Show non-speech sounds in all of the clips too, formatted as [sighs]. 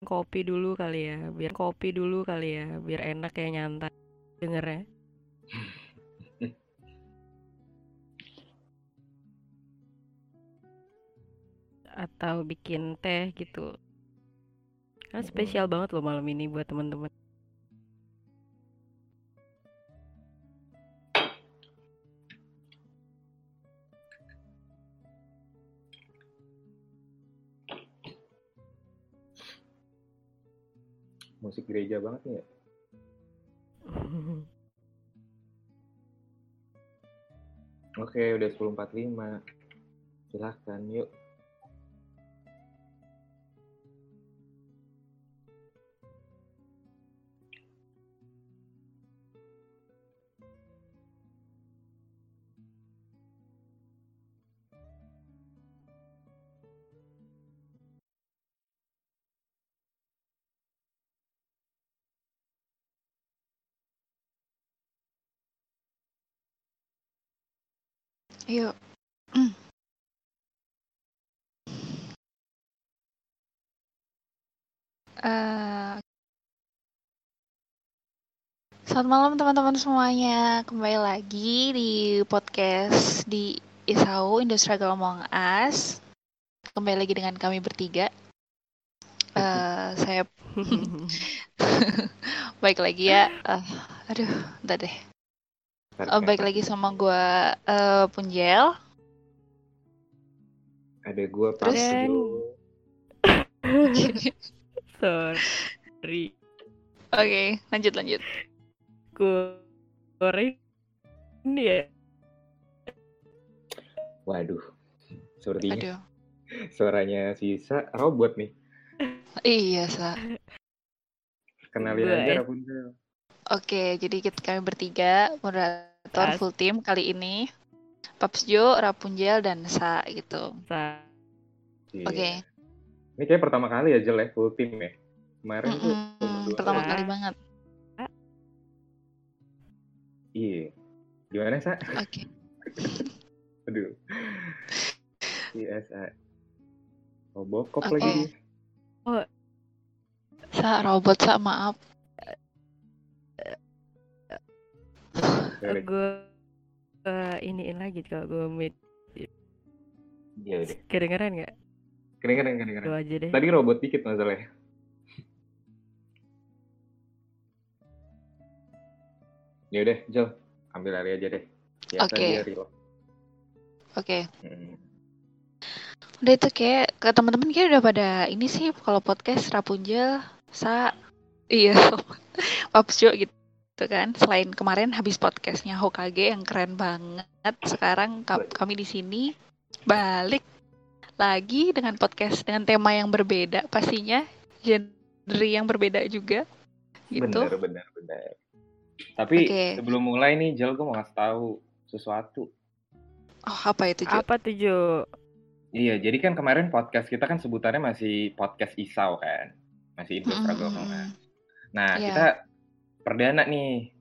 kopi dulu kali ya, biar kopi dulu kali ya, biar enak ya nyantai dengernya. Atau bikin teh gitu. Kan spesial banget loh malam ini buat teman-teman. Musik gereja banget nih ya. [laughs] Oke, udah 10.45. Silahkan, yuk. Ayo. Eh, Selamat malam teman-teman semuanya. Kembali lagi di podcast di Isau Industrial Among Us. Kembali lagi dengan kami bertiga. Eh, saya [laughs] [laughs] baik lagi ya. Eh, aduh, entar deh. Oh, baik lagi sama gue eh Punjel. Ada gua Terus-. [laughs] Sorry. Oke, lanjut lanjut. Gue ini ya. Waduh. Sepertinya Aduh. suaranya sisa robot nih. Iya, Sa. Kenalin Gua aja. Rapunzel. Oke, jadi kita kami bertiga moderator As. full team kali ini. Papsjo, Rapunzel, dan Sa gitu. Sa- Iya. Oke. Ini kayak pertama kali ya Jel ya, full team ya. Kemarin tuh Mm-mm, cuma dua Pertama kali banget. Iya. Gimana, Sa? Oke. [laughs] Aduh. CSI. Oh, bokop Oke. lagi. Sa, robot Sa, maaf. Gue eh, iniin lagi kalau gue meet Iya udah. kedengeran nggak? Keren-keren, keren-keren. Lu aja deh. Tadi robot dikit masalahnya. [laughs] Ya udah, Jel. Ambil alih aja deh. Oke. Oke. Hmm. Udah itu kayak ke teman-teman kayak udah pada ini sih kalau podcast Rapunzel, Sa, iya, [laughs] Papsjo gitu kan. Selain kemarin habis podcastnya Hokage yang keren banget, sekarang ka- kami di sini balik lagi dengan podcast dengan tema yang berbeda pastinya, genre yang berbeda juga gitu. Bener, bener, bener. Tapi Oke. sebelum mulai nih, Jel, gue mau ngasih tahu sesuatu. Oh, apa itu, Jo? Apa tuh Jo? Iya, jadi kan kemarin podcast kita kan sebutannya masih podcast Isau kan. Masih Indo Struggle Mm-mm. Among Us. Nah, Iya. kita perdana nih.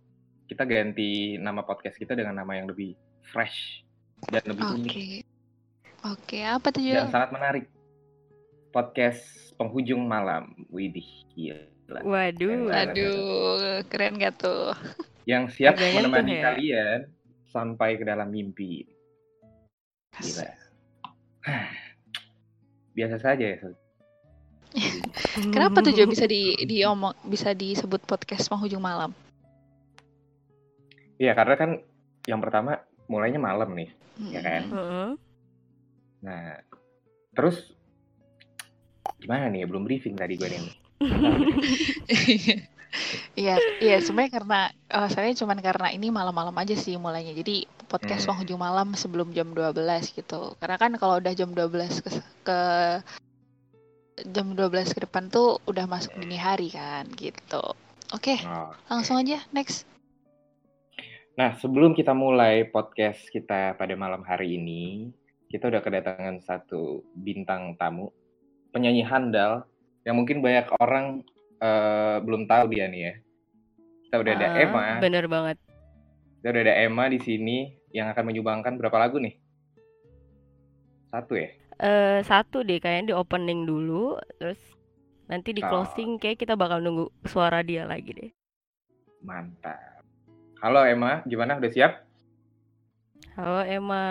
Kita ganti nama podcast kita dengan nama yang lebih fresh dan lebih Oke. unik Oke, apa tuh, dan sangat menarik. Podcast penghujung malam. Widih, gila. Waduh. Keren. Aduh, keren gak tuh? Yang siap menemani ya. kalian sampai ke dalam mimpi. Gila. [sighs] Biasa saja ya. [laughs] Kenapa tuh Jo bisa di [laughs] diomong bisa disebut podcast penghujung malam? Iya, karena kan yang pertama mulainya malam nih. Ya kan? Mm-mm. Heeh. Nah, terus gimana nih? Belum briefing tadi gue nih. [laughs] Iya, iya sebenarnya karena alasannya cuman karena ini malam-malam aja sih mulainya. Jadi podcast Hmm. penghujung malam sebelum jam 12 gitu. Karena kan kalau udah jam 12 ke, ke jam 12 ke depan tuh udah masuk dini hari kan gitu. Oke, Oh. langsung aja next. Nah, sebelum kita mulai podcast kita pada malam hari ini, kita udah kedatangan satu bintang tamu, penyanyi handal yang mungkin banyak orang eh, belum tahu dia nih ya. Kita udah ada Ah, Emma, Bener banget. kita udah ada Emma di sini yang akan menyumbangkan berapa lagu nih? Satu ya? Eh satu deh kayaknya di opening dulu, terus Nanti di Oh. closing kayak kita bakal nunggu suara dia lagi deh. Mantap. Halo Emma, gimana? Udah siap? Halo Emma.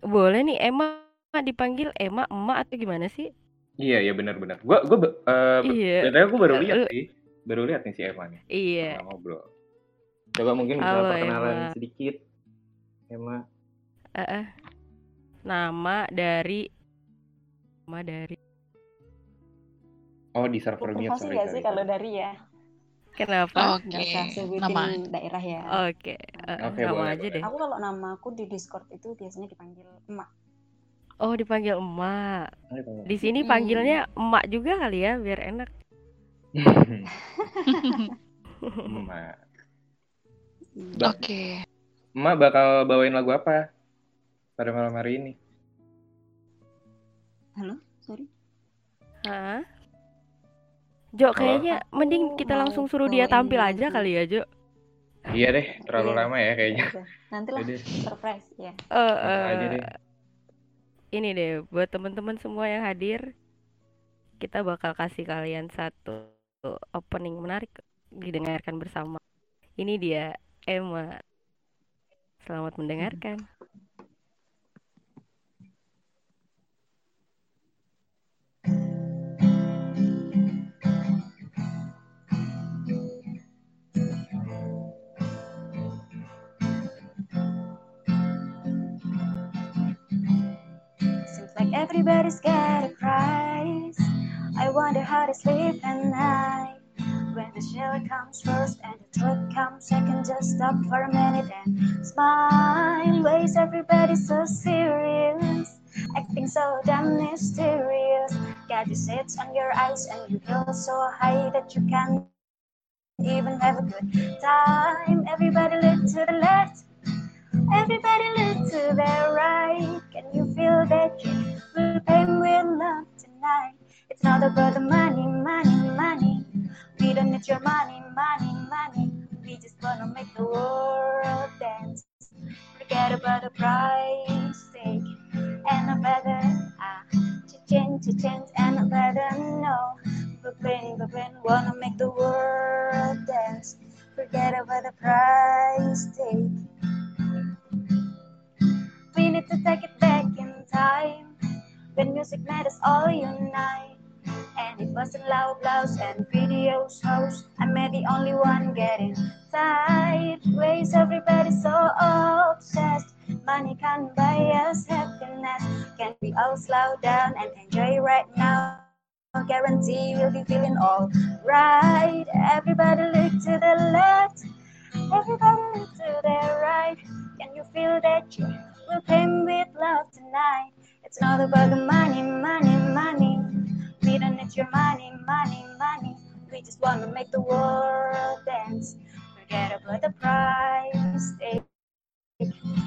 Boleh nih Emma dipanggil Emma, emak atau gimana sih? Iya, iya benar-benar. Gua gua eh, Iya. Gua baru lihat sih. Baru lihat nih si Emma nih. Iya. Ngobrol. Coba mungkin bisa Halo, perkenalan Emma. sedikit. Emma. Eh, eh. Nama dari nama dari Oh, di server mute, Privasi sorry. nggak sorry, sih kalau dari ya? kenapa? Oke, sebutin nama. daerah ya. Oke, eh, Oke, nama boleh, aja boleh. deh. Aku kalau nama aku di Discord itu biasanya dipanggil emak. Oh, dipanggil emak. Tanya. Di sini Hmm. panggilnya emak juga kali ya, biar enak. [laughs] Emak. Ba- Oke. Emak bakal bawain lagu apa pada malam hari ini? Halo, sorry. Hah? Jo, kayaknya mending Aku kita langsung suruh dia tampil aja kali ya, Jo. Iya deh, terlalu Iya. lama ya kayaknya. Aja. Nantilah Jadi, surprise ya. Eh, langsung aja eh, deh. ini deh buat teman-teman semua yang hadir, kita bakal kasih kalian satu opening menarik didengarkan bersama. Ini dia Emma. Selamat mendengarkan. Everybody's got a price. I wonder how they sleep at night. When the shower comes first and the truth comes second, just stop for a minute and smile. Why is everybody so serious? Acting so damn mysterious. Got your sits on your eyes and you feel so high that you can't even have a good time. Everybody look to the left. Everybody look to the right. Can you feel that will with love tonight? It's not about the money, money, money. We don't need your money, money, money. We just wanna make the world dance. Forget about the price tag and a better ah, change, change, and a better no. Brooklyn, Brooklyn, wanna make the world dance. Forget about the price tag. We need to take it back in time when music made us all unite. And it wasn't loud blouse and videos host. I'm the only one getting tired. Ways everybody so obsessed. Money can't buy us happiness. Can we all slow down and enjoy right now? Guarantee we'll be feeling all right. Everybody look to the left. Everybody look to the right. Can you feel that you will pay with love tonight? It's not about the money, money, money. We don't need your money, money, money. We just want to make the world dance. Forget about the price tag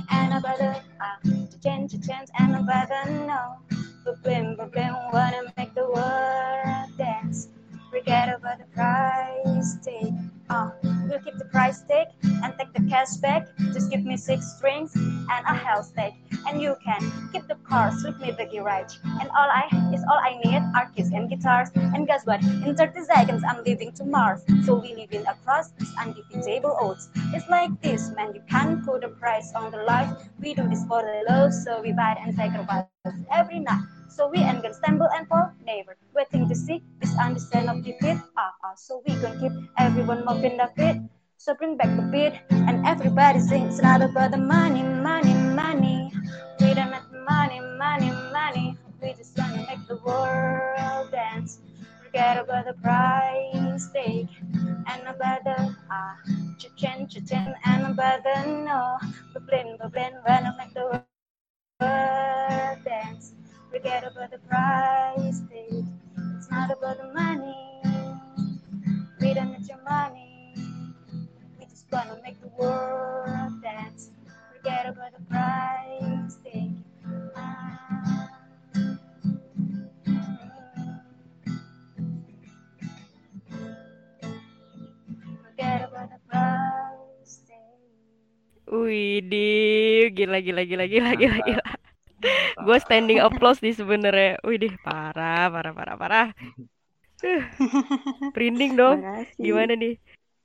and about the ah, to change, to change, and about the no. Brooklyn, Brooklyn, wanna make the world dance. Forget about the price tag. Uh, we'll keep the price tag and take the cash back. Just give me six strings and a hell steak. And you can keep the cars with me the garage. And all I is all I need are keys and guitars. And guess what? In 30 seconds I'm leaving to Mars. So we live in across this undefeatable odds. It's like this, man. You can't put a price on the life. We do this for the love, so we buy and sacrifice every night. So we ain't gonna stumble and fall, never waiting to see this understand of defeat. Ah, ah, so we gonna keep everyone moving the feet. So bring back the beat and everybody sing. It's not about the money, money, money. We don't need money, money, money. We just wanna make the world dance. Forget about the price tag and about the ah, cha-chin, cha-chin, and about the no. Brooklyn, Brooklyn, wanna make the world dance. Forget about the price tag. It's not about the money. We don't need your money. We just wanna make the world dance. Forget about the price tag. Ah. Forget about the price tag. Widih, gila gila gila gila gila gila. Gue standing applause nih sebenarnya. Wih deh, parah, parah, parah, parah. Uh, [laughs] Merinding dong. Makasih. Gimana nih?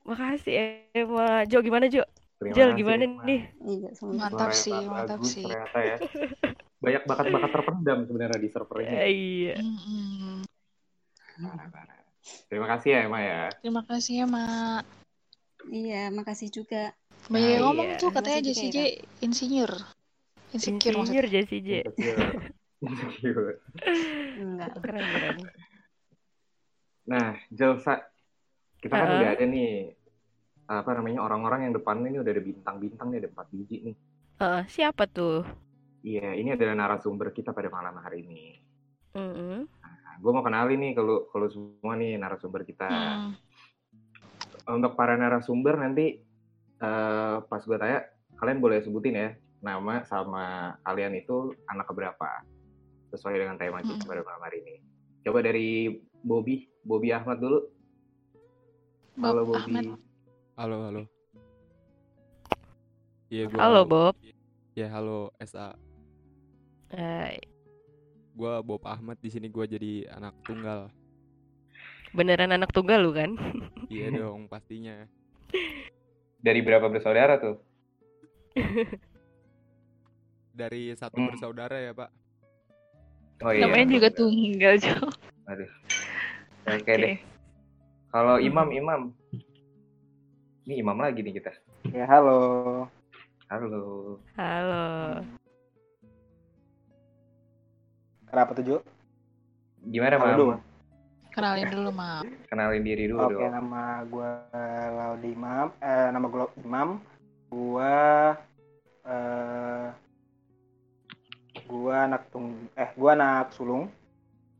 Makasih Emma. Jo, gimana Jo? Terima Jel, kasih, gimana Emma. nih? Iya, Mantap sih, mantap sih. Ternyata ya. [laughs] Banyak bakat-bakat terpendam sebenarnya di server ini. Eh, Iya. Mm-mm. Parah-parah. Terima kasih ya Emma ya. Terima kasih ya, Mak. Iya, makasih juga. Banyak yang Ah, ngomong iya. tuh katanya J insinyur. Insecure maksudnya. Insinyur Jessie J. Insecure. [laughs] Insecure. Enggak. Keren, keren. Nah, Jelsa, kita kan Heeh. udah ada nih apa namanya orang-orang yang depan ini udah ada bintang-bintang nih, ada empat biji nih. Eh, siapa tuh? Iya, ini adalah narasumber kita pada malam hari ini. Mm-mm. Nah, gue mau kenalin nih kalau kalau semua nih narasumber kita. Hmm. Untuk para narasumber nanti eh, pas gue tanya, kalian boleh sebutin ya nama sama kalian itu anak keberapa sesuai dengan tema kita pada malam hari ini. Coba dari Bobby, Bobby Ahmad dulu. Bob Halo Bobby. Ahmad. Halo, halo. Iya, gua Halo, Bob. Ya, halo SA. Eh, Gua Bob Ahmad di sini gua jadi anak tunggal. beneran anak tunggal lu kan? [laughs] Iya dong, pastinya. Dari berapa bersaudara tuh? [laughs] Dari satu Hmm. bersaudara ya, Pak. Oh iya. Namanya juga tunggal, Jo. Aduh. Oke deh. Kalau Imam, Imam. Ini Imam lagi nih kita. Ya, halo. Halo. Halo. Kenapa tuh, Jo? Gimana, Halo Mam? dulu. Kenalin dulu, Mak. Kenalin diri dulu Oke, dong. nama gue Laudi Imam. Eh, nama gue Imam. Gua gua anak sulung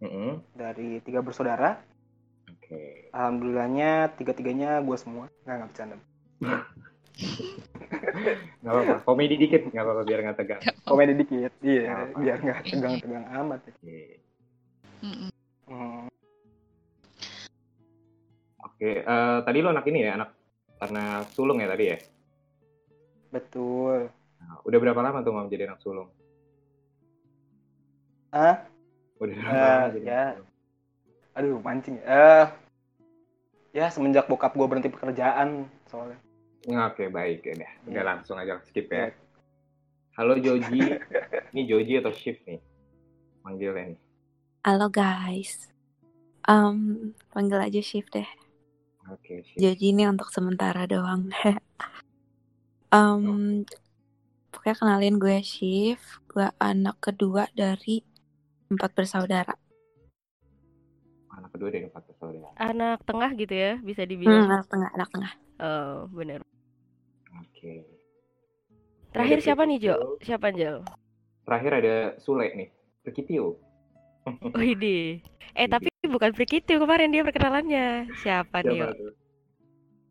Mm-mm. dari tiga bersaudara. Oke. Alhamdulillahnya tiga-tiganya gua semua. Nggak nggak bercanda. [laughs] Nggak apa-apa. Komedi dikit, nggak apa-apa biar nggak tegang. Komedi dikit. Iya, apa-apa. biar nggak tegang-tegang amat. ya. Oke. Hmm, Oke. eh, tadi lo anak ini ya, anak anak sulung ya tadi ya? betul. Nah, udah berapa lama tuh Mam jadi anak sulung? Ah, Udah Eh, jadi ya. aduh mancing. ya. Eh, ya semenjak bokap gua berhenti pekerjaan soalnya. Nah, Oke, baik ya udah. Udah Iya. langsung aja skip ya. Halo Joji. [laughs] Ini Joji atau Shift nih? Manggilnya nih. Halo guys, um, panggil aja Shift deh. Oke, Shift. Jadi ini untuk sementara doang. [laughs] um, pokoknya kenalin gue Shift, gue anak kedua dari empat bersaudara. Anak kedua dari empat bersaudara. Anak tengah gitu ya, bisa Hmm, dibilang. anak tengah, anak tengah. Oh, bener. Oke. Terakhir Ada siapa nih, Jo? Prikitio. Siapa, Jel? Terakhir ada Sule nih. Prikitio. [laughs] Widih. Eh, tapi bukan Frikitio kemarin dia perkenalannya. Siapa nih, Siapa yo? tuh?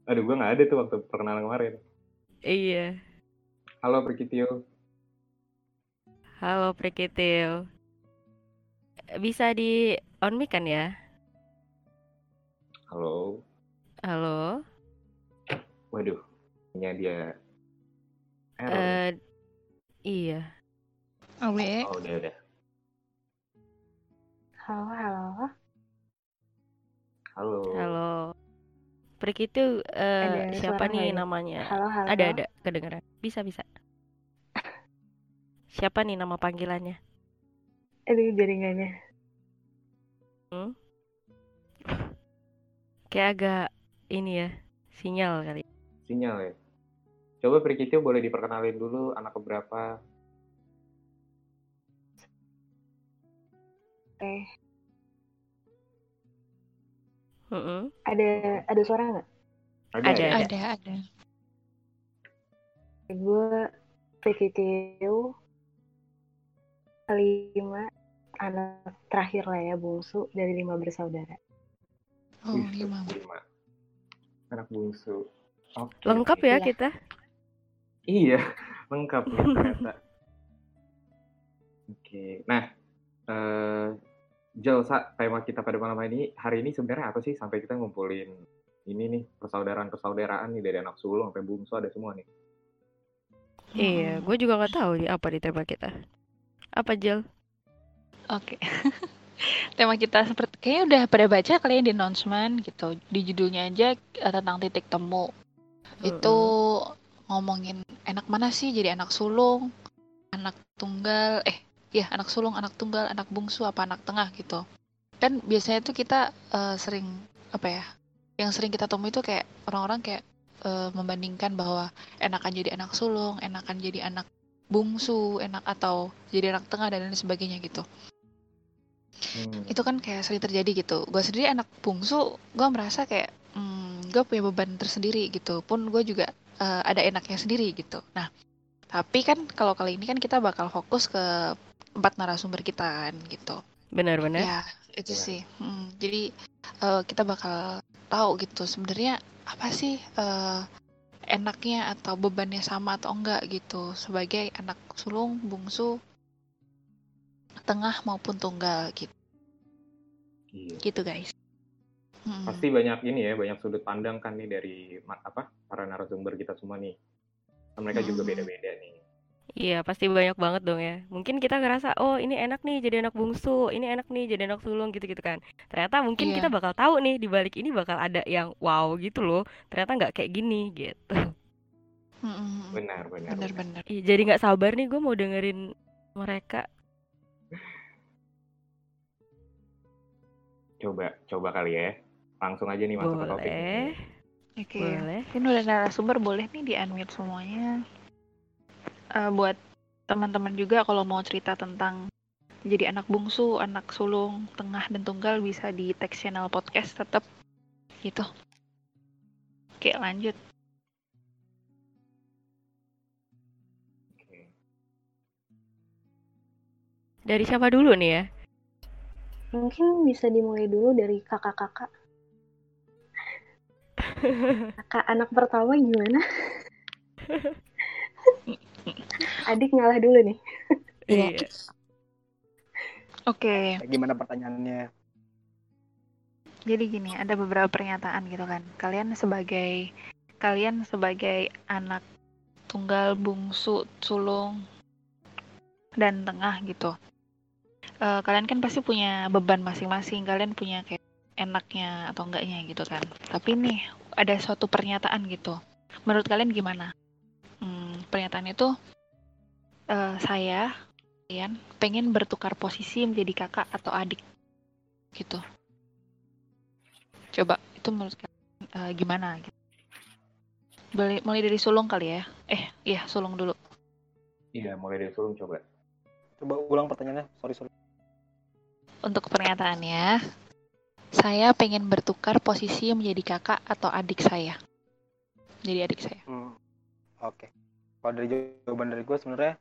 Aduh, gue nggak ada tuh waktu perkenalan kemarin. Iya. Halo Prikitio. Halo, Frikitio. Bisa di on mic kan ya? Halo. Halo. Waduh, punya dia. Eh, iya. Awe. oh, udah udah. Halo, halo. Halo. Halo. Frikitio eh, Ada siapa nih ya? namanya? Halo, halo. Ada, ada. Kedengeran. Bisa, bisa. [laughs] Siapa nih nama panggilannya? Aduh, jaringannya. Kayak agak ini ya, sinyal kali. Sinyal ya. Coba Prikitio boleh diperkenalin dulu anak keberapa? Oke. Mm-mm. Ada ada suara nggak? Ada, ya? ada. Ada, ada. Gue PKTU lima anak terakhir lah ya bungsu dari lima bersaudara. Oh, lima. lima. Anak bungsu. Oke, Lengkap ya Iya. kita. Iya, [laughs] lengkap nih ternyata. Oke, nah, eh Jelsa, tema kita pada malam ini hari ini sebenarnya apa sih sampai kita ngumpulin ini nih persaudaraan-persaudaraan nih dari anak sulung sampai bungsu ada semua nih. Iya, gue juga nggak tahu nih apa di tema kita. Apa Jel? Oke. [laughs] Tema kita seperti kayaknya udah pada baca kalian di announcement gitu. Di judulnya aja eh, tentang titik temu. Itu ngomongin enak mana sih jadi anak sulung, anak tunggal, eh ya anak sulung, anak tunggal, anak bungsu apa anak tengah gitu. Kan biasanya tuh kita eh, sering apa ya? Yang sering kita temui itu kayak orang-orang kayak eh, membandingkan bahwa enakan jadi anak sulung, enakan jadi anak bungsu, enak atau jadi anak tengah dan lain sebagainya gitu Hmm. itu kan kayak sering terjadi gitu gue sendiri anak bungsu gue merasa kayak hmm, gue punya beban tersendiri gitu pun gue juga eh, ada enaknya sendiri gitu nah tapi kan kalau kali ini kan kita bakal fokus ke empat narasumber kita kan gitu Benar-benar. ya itu Ya. sih Hmm, jadi eh, kita bakal tahu gitu sebenarnya apa sih eh, enaknya atau bebannya sama atau enggak gitu sebagai anak sulung bungsu tengah maupun tunggal gitu Iya. gitu guys. Pasti banyak ini ya, banyak sudut pandang kan nih dari apa para narasumber kita semua nih. Mereka juga Hmm. beda-beda nih. Iya, pasti banyak banget dong ya. Mungkin kita ngerasa, oh ini enak nih jadi anak bungsu, ini enak nih jadi anak sulung gitu-gitu kan. Ternyata mungkin Iya. kita bakal tahu nih di balik ini bakal ada yang wow gitu loh. Ternyata nggak kayak gini gitu. Mm-mm. Benar, benar. benar. bener-bener Ih, Jadi nggak sabar nih gue mau dengerin mereka. Coba, coba kali ya. Langsung aja nih masuk ke topik. Boleh, oke boleh. ini udah narasumber boleh nih di unmute semuanya Eh, buat teman-teman juga kalau mau cerita tentang jadi anak bungsu, anak sulung, tengah dan tunggal bisa di text channel podcast tetap gitu. Oke, lanjut. Oke. Dari siapa dulu nih ya? Mungkin bisa dimulai dulu dari kakak-kakak. Kakak anak pertama gimana? Adik ngalah dulu nih. Iya. Oke, Gimana pertanyaannya? jadi gini, ada beberapa pernyataan gitu kan. Kalian sebagai kalian sebagai anak tunggal, bungsu, sulung, dan tengah gitu. Eh, kalian kan pasti punya beban masing-masing. Kalian punya kayak enaknya atau enggaknya gitu kan. Tapi nih ada suatu pernyataan gitu. Menurut kalian gimana? Hmm, pernyataan itu eh, saya kalian pengen bertukar posisi menjadi kakak atau adik gitu. Coba itu menurut kalian eh, gimana? Gitu. Boleh mulai dari sulung kali ya? Eh, iya sulung dulu. Iya, mulai dari sulung coba. Coba ulang pertanyaannya. Sorry, sorry. Untuk pernyataannya, saya pengen bertukar posisi menjadi kakak atau adik saya. Jadi adik saya. Hmm, Oke. Kalau dari jawaban dari gue sebenarnya,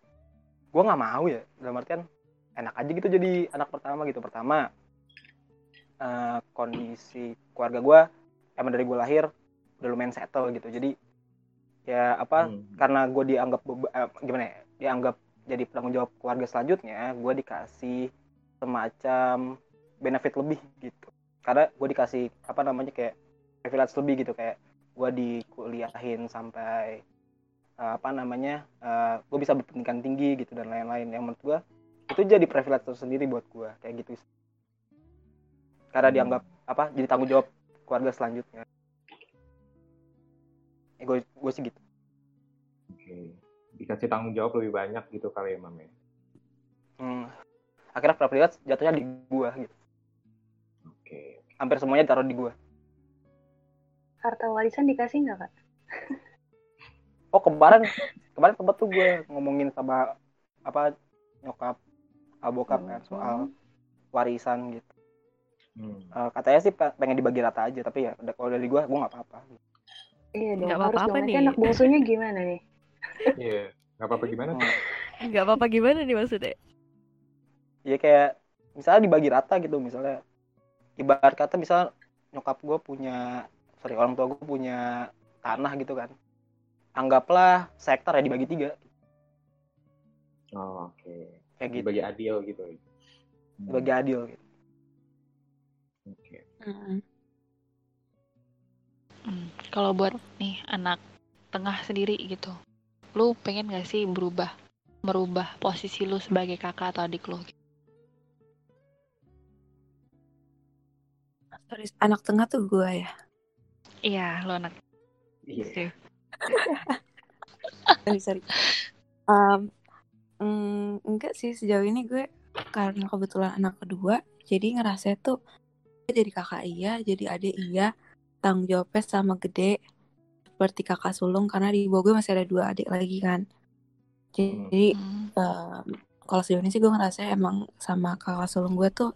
gue nggak mau ya. Dalam artian enak aja gitu jadi anak pertama gitu. Pertama, eh, kondisi keluarga gue emang dari gue lahir udah lumayan settle gitu. Jadi ya apa? Hmm. Karena gue dianggap eh, gimana ya? Dianggap jadi penanggung jawab keluarga selanjutnya, gue dikasih semacam benefit lebih gitu. Karena gue dikasih apa namanya kayak privilege lebih gitu kayak gue dikuliahin sampai eh, apa namanya gue bisa berpendidikan tinggi gitu dan lain-lain yang menurut gue itu jadi privilege tersendiri buat gue kayak gitu karena Hmm. dianggap apa jadi tanggung jawab keluarga selanjutnya eh, gue gue sih gitu Oke. Dikasih tanggung jawab lebih banyak gitu kali ya, Mam ya. Hmm. Akhirnya privilege jatuhnya di gue gitu Oke. hampir semuanya taruh di gue Harta warisan dikasih nggak kak? oh kemarin kemarin sempat tuh gue ngomongin sama apa nyokap ah, bokap kan soal warisan gitu Hmm. Eh, katanya sih pe- pengen dibagi rata aja tapi ya udah kalau dari gue gue nggak apa-apa Iya dong, Nggak harus apa-apa dong. Nanti nih. anak bungsunya gimana nih? Iya. Nggak apa-apa gimana? Hmm. Nggak apa-apa gimana nih maksudnya? Ya kayak misalnya dibagi rata gitu misalnya ibarat kata misal nyokap gue punya sorry orang tua gue punya tanah gitu kan anggaplah sektor ya dibagi tiga Oh, oke. kayak gitu Dibagi adil gitu. Hmm. dibagi adil gitu Oke. Mm-mm. Hmm, Kalau buat nih anak tengah sendiri gitu, lu pengen gak sih berubah, merubah posisi lu sebagai kakak atau adik lu? Sorry, anak tengah tuh gue ya. Iya, lo anak Iya. Steve. [laughs] Sorry, sorry. Um, mm, enggak sih sejauh ini gue karena kebetulan anak kedua, jadi ngerasa tuh gue jadi kakak iya, jadi adik iya, tanggung jawabnya sama gede seperti kakak sulung karena di bawah gue masih ada dua adik lagi kan. Jadi Hmm. um, kalau sejauh ini sih gue ngerasa emang sama kakak sulung gue tuh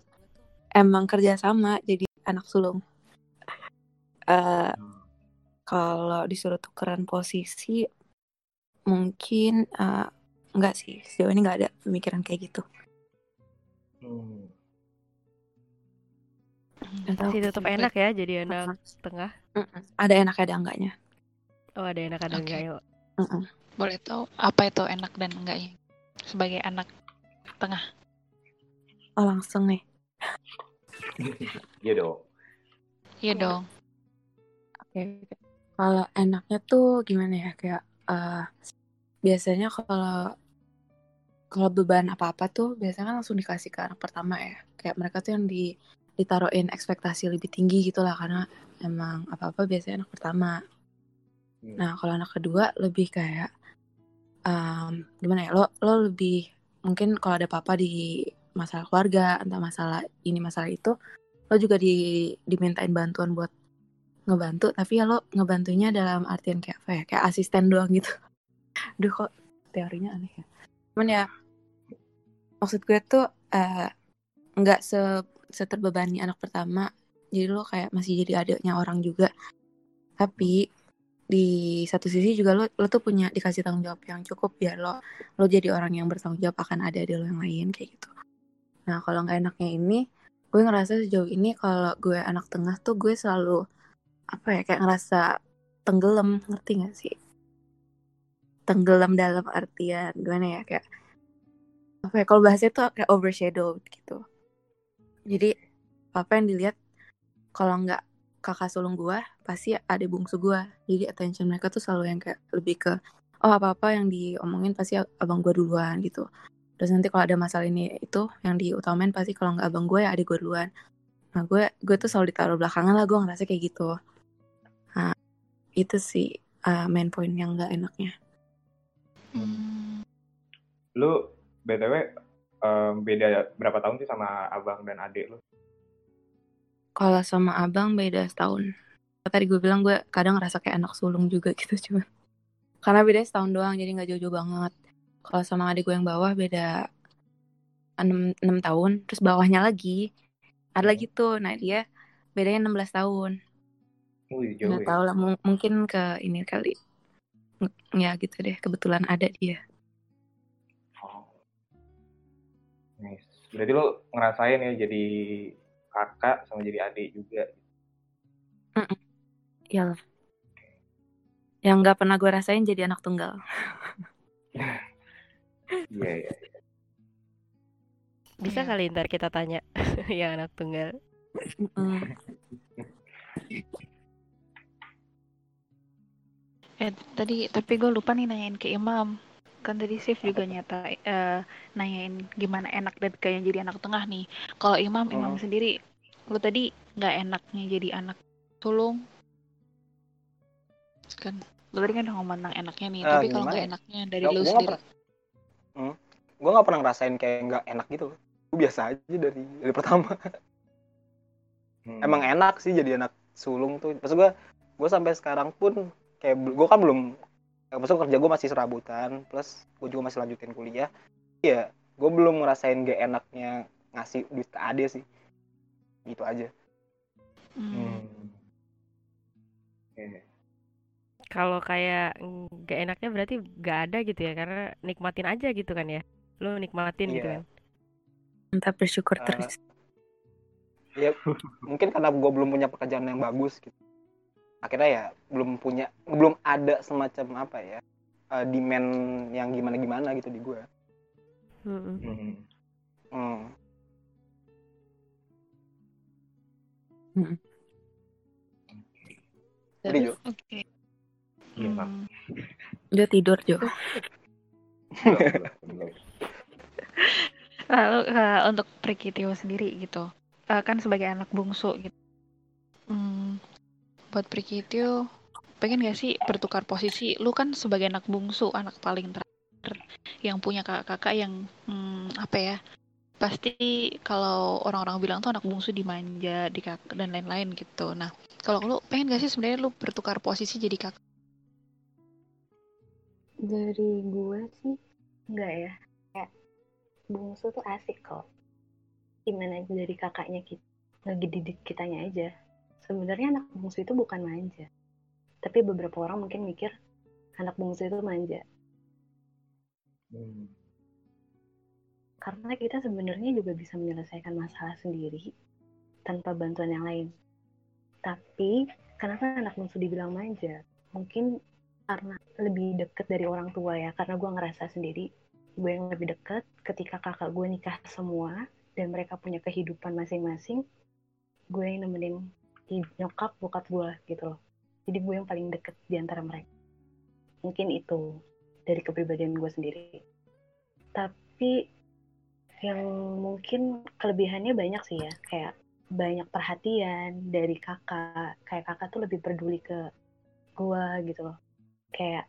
emang kerja sama jadi anak sulung. Eh kalau disuruh tukeran posisi mungkin eh, enggak sih sejauh ini nggak ada pemikiran kayak gitu. Hmm. Masih tetap enak ya jadi anak Mm-mm. tengah. Mm-mm. ada enak ada enggaknya. Oh ada enak ada Oke. enggak ya. Mm-mm. Boleh tahu apa itu enak dan enggaknya sebagai anak tengah? Oh langsung nih. Iya dong. Iya dong. Oke. Kalau enaknya tuh gimana ya kayak eh, biasanya kalau kalau beban apa-apa tuh biasanya kan langsung dikasih ke anak pertama ya. Kayak mereka tuh yang di ditaruhin ekspektasi lebih tinggi gitu lah karena emang apa-apa biasanya anak pertama. Hmm. Nah, kalau anak kedua lebih kayak em, gimana ya? Lo lo lebih mungkin kalau ada apa-apa di masalah keluarga, entah masalah ini masalah itu, lo juga di dimintain bantuan buat ngebantu, tapi ya lo ngebantunya dalam artian kayak apa ya? Kayak asisten doang gitu. [laughs] Aduh kok teorinya aneh ya. Cuman ya maksud gue tuh eh, nggak se seterbebani anak pertama. Jadi lo kayak masih jadi adiknya orang juga. Tapi di satu sisi juga lo lo tuh punya dikasih tanggung jawab yang cukup biar lo lo jadi orang yang bertanggung jawab akan ada di lo yang lain kayak gitu. Nah kalau nggak enaknya ini, gue ngerasa sejauh ini kalau gue anak tengah tuh gue selalu apa ya kayak ngerasa tenggelam ngerti gak sih? Tenggelam dalam artian gimana ya kayak apa ya kalau bahasnya tuh kayak overshadowed gitu. Jadi apa yang dilihat kalau nggak kakak sulung gue pasti ada bungsu gue jadi attention mereka tuh selalu yang kayak lebih ke oh apa apa yang diomongin pasti abang gue duluan gitu terus nanti kalau ada masalah ini itu yang diutamain pasti kalau nggak abang gue ya adik gue duluan. Nah gue gue tuh selalu ditaruh belakangan lah gue ngerasa kayak gitu. Nah itu sih uh, main point yang nggak enaknya. Hmm. Lu BTW em, beda berapa tahun sih sama abang dan adik lu? kalau sama abang beda setahun. Tadi gue bilang gue kadang ngerasa kayak anak sulung juga [laughs] gitu cuman. Karena beda setahun doang jadi nggak jauh-jauh banget kalau sama adik gue yang bawah beda 6, 6 tahun terus bawahnya lagi ada lagi tuh nah dia bedanya 16 tahun Wih, jauh nggak ya. tahu lah mung- mungkin ke ini kali ya gitu deh kebetulan ada dia Oh. Nice. Berarti lu ngerasain ya jadi kakak sama jadi adik juga. ya yang nggak pernah gue rasain jadi anak tunggal [laughs] Iya, iya. Bisa Iya. kali ntar kita tanya [laughs] yang anak tunggal. Mm. Eh tadi tapi gue lupa nih nanyain ke Imam. Kan tadi Sif juga nyata eh, nanyain gimana enak dan kayak jadi anak tengah nih. Kalau Imam, Imam Oh. sendiri, lu tadi nggak enaknya jadi anak sulung. Kan, lu tadi kan udah ngomong tentang enaknya nih. Eh, tapi kalau nggak ya? enaknya dari Gua- lu sendiri. Hmm. Gue nggak pernah ngerasain kayak nggak enak gitu. Gue biasa aja dari dari pertama. Hmm. Emang enak sih jadi anak sulung tuh. Maksud gue, gue sampai sekarang pun kayak gue kan belum, maksud kerja gue masih serabutan, plus gue juga masih lanjutin kuliah. Iya, gue belum ngerasain gak enaknya ngasih duit ke ade sih. Gitu aja. Hmm. Hmm. Oke. Kalau kayak nggak enaknya berarti nggak ada gitu ya karena nikmatin aja gitu kan ya. Lu nikmatin gitu Iya. kan. entah bersyukur Eh, terus ya mungkin karena gue belum punya pekerjaan yang bagus gitu akhirnya ya belum punya belum ada semacam apa ya eh, demand yang gimana gimana gitu di gue Mm-mm. Hmm. hmm. Jadi, Jo. Oke. Iya. Hmm. dia tidur Jo. Lalu eh, untuk Prikitio sendiri gitu, eh, kan sebagai anak bungsu gitu, buat Prikitio pengen gak sih bertukar posisi lu kan sebagai anak bungsu anak paling terakhir yang punya kakak-kakak yang hmm, apa ya pasti kalau orang-orang bilang tuh anak bungsu dimanja di kakak dan lain-lain gitu nah kalau lu pengen gak sih sebenarnya lu bertukar posisi jadi kakak Dari gue sih enggak ya. Kayak bungsu tuh asik kok. Gimana dari kakaknya kita ngedidik kitanya aja. Sebenarnya anak bungsu itu bukan manja. Tapi beberapa orang mungkin mikir anak bungsu itu manja. Hmm. Karena kita sebenarnya juga bisa menyelesaikan masalah sendiri tanpa bantuan yang lain. Tapi kenapa anak bungsu dibilang manja? Mungkin karena lebih deket dari orang tua ya. Karena gue ngerasa sendiri gue yang lebih deket ketika kakak gue nikah semua dan mereka punya kehidupan masing-masing. Gue yang nemenin nyokap bokap gue gitu loh. Jadi gue yang paling deket di antara mereka. Mungkin itu dari kepribadian gue sendiri. Tapi yang mungkin kelebihannya banyak sih ya kayak banyak perhatian dari kakak kayak kakak tuh lebih peduli ke gua gitu loh kayak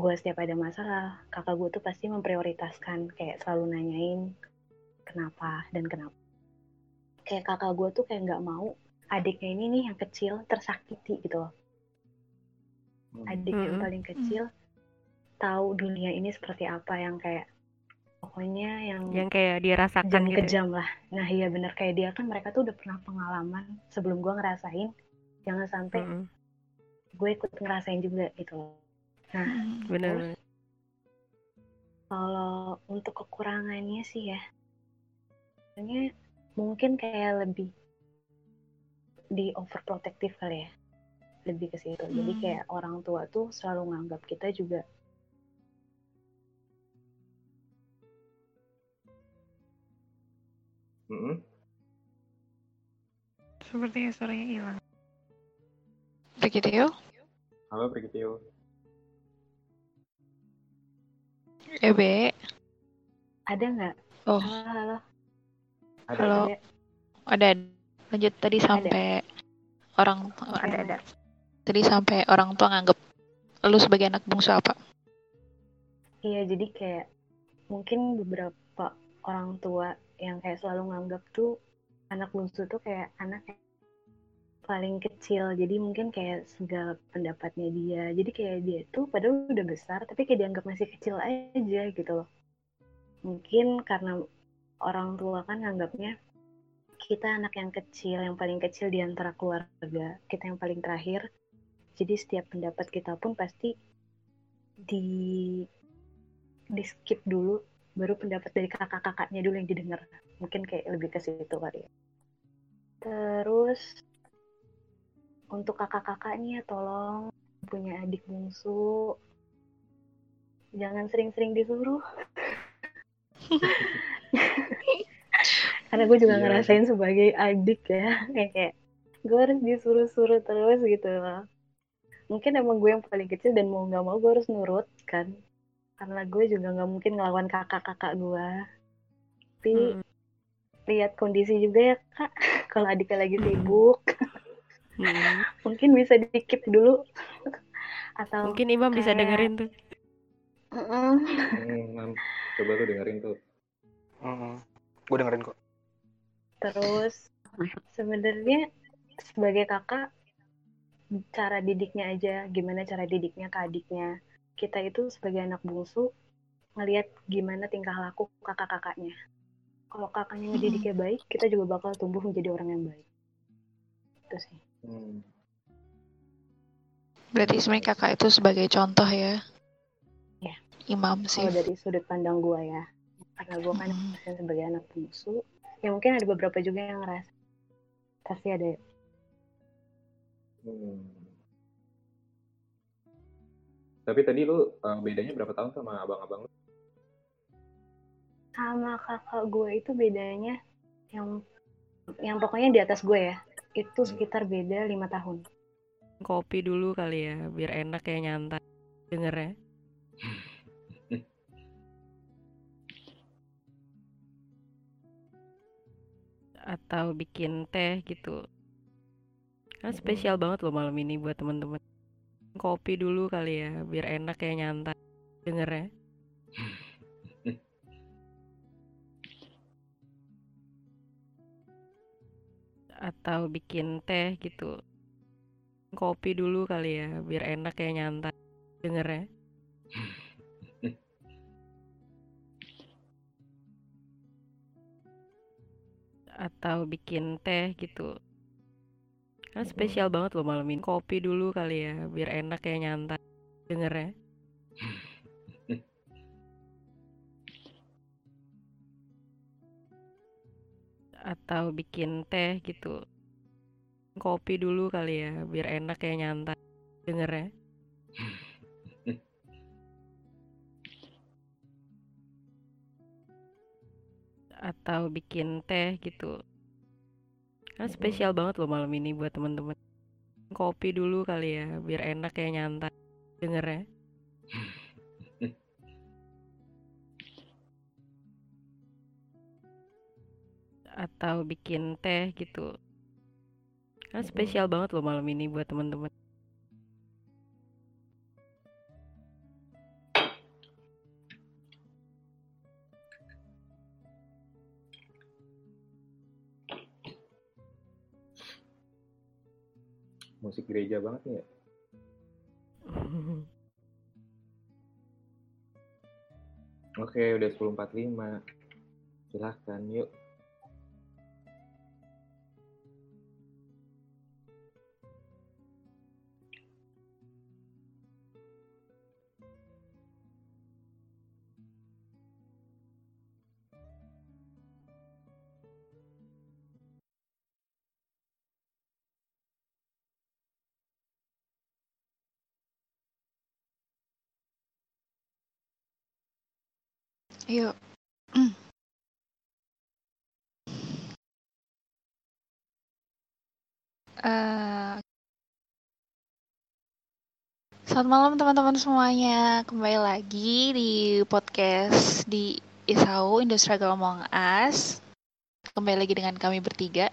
gua setiap ada masalah kakak gua tuh pasti memprioritaskan kayak selalu nanyain kenapa dan kenapa kayak kakak gua tuh kayak nggak mau adiknya ini nih yang kecil tersakiti gitu loh Hmm. adik yang Mm-mm. paling kecil tahu dunia ini seperti apa yang kayak pokoknya yang yang kayak dia rasakan kejam gitu ya. kejam lah nah iya bener kayak dia kan mereka tuh udah pernah pengalaman sebelum gua ngerasain jangan sampai Mm-mm. gue ikut ngerasain juga gitu loh nah Hmm. bener terus kalau untuk kekurangannya sih ya sebenarnya mungkin kayak lebih di overprotective kali ya lebih ke situ jadi Hmm. kayak orang tua tuh selalu nganggap kita juga Mm-mm. sepertinya suaranya hilang Prikitio Halo Prikitio. Ya be. Ada nggak? Oh. Halo. Halo Ada. Halo. ada. Ada. Lanjut. Tadi sampai orang oh, ada ada. Tadi sampai orang tua nganggep lu sebagai anak bungsu apa? Iya, jadi kayak mungkin beberapa orang tua yang kayak selalu nganggap tuh anak bungsu tuh kayak anak yang paling kecil. Jadi mungkin kayak segala pendapatnya dia. Jadi kayak dia tuh padahal udah besar, tapi kayak dianggap masih kecil aja gitu loh. Mungkin karena orang tua kan nganggapnya kita anak yang kecil, yang paling kecil di antara keluarga. Kita yang paling terakhir. Jadi setiap pendapat kita pun pasti di di skip dulu baru pendapat dari kakak-kakaknya dulu yang didengar mungkin kayak lebih ke situ kali ya terus untuk kakak-kakaknya tolong punya adik bungsu. Jangan sering-sering disuruh. [laughs] Karena gue juga Iya. ngerasain sebagai adik ya. Kayak kayak gue harus disuruh-suruh terus gitu loh. Mungkin emang gue yang paling kecil dan mau nggak mau gue harus nurut kan. Karena gue juga nggak mungkin ngelawan kakak-kakak gue tapi Mm-mm. lihat kondisi juga ya kak. [laughs] Kalau adiknya lagi sibuk Mm-mm. mungkin bisa dikit dulu. Atau mungkin Imam bisa kayak- dengerin tuh. Hmm, Mam. coba tuh dengerin tuh. gue dengerin kok. Terus sebenarnya sebagai kakak cara didiknya aja. Gimana cara didiknya ke adiknya. Kita itu sebagai anak bungsu ngelihat gimana tingkah laku kakak-kakaknya. Kalau kakaknya ngedidiknya baik kita juga bakal tumbuh menjadi orang yang baik. Itu sih Hmm. berarti sebenarnya kakak itu sebagai contoh ya Iya. imam sih kalau dari sudut pandang gua ya karena gua kan Hmm. sebagai anak bungsu ya mungkin ada beberapa juga yang ngerasa pasti ada Hmm. Tapi tadi lu uh, bedanya berapa tahun sama abang-abang lu? sama kakak gue itu bedanya yang yang pokoknya di atas gue ya itu sekitar beda lima tahun kopi dulu kali ya biar enak ya nyantai dengernya [laughs] atau bikin teh gitu Kan spesial banget loh malam ini buat teman-teman. Kopi dulu kali ya, biar enak ya nyantai dengernya. [laughs] Atau bikin teh gitu. Kopi dulu kali ya, biar enak ya nyantai dengernya. [laughs] Atau bikin teh gitu. Kan spesial banget loh malam ini. Kopi dulu kali ya, biar enak ya nyantai dengernya. [laughs] Atau bikin teh gitu. Kopi dulu kali ya, biar enak ya nyantai dengernya. [laughs] Atau bikin teh gitu. Kan spesial banget loh malam ini buat teman-teman. Kopi dulu kali ya, biar enak ya nyantai dengernya. Atau bikin teh gitu. Kan spesial banget loh malam ini buat teman-teman. Musik gereja banget nih ya. [laughs] Oke, udah 10.45. Silahkan, yuk. Ayo. Eh, Selamat malam teman-teman semuanya. Kembali lagi di podcast di Isau Industrial Among Us. Kembali lagi dengan kami bertiga.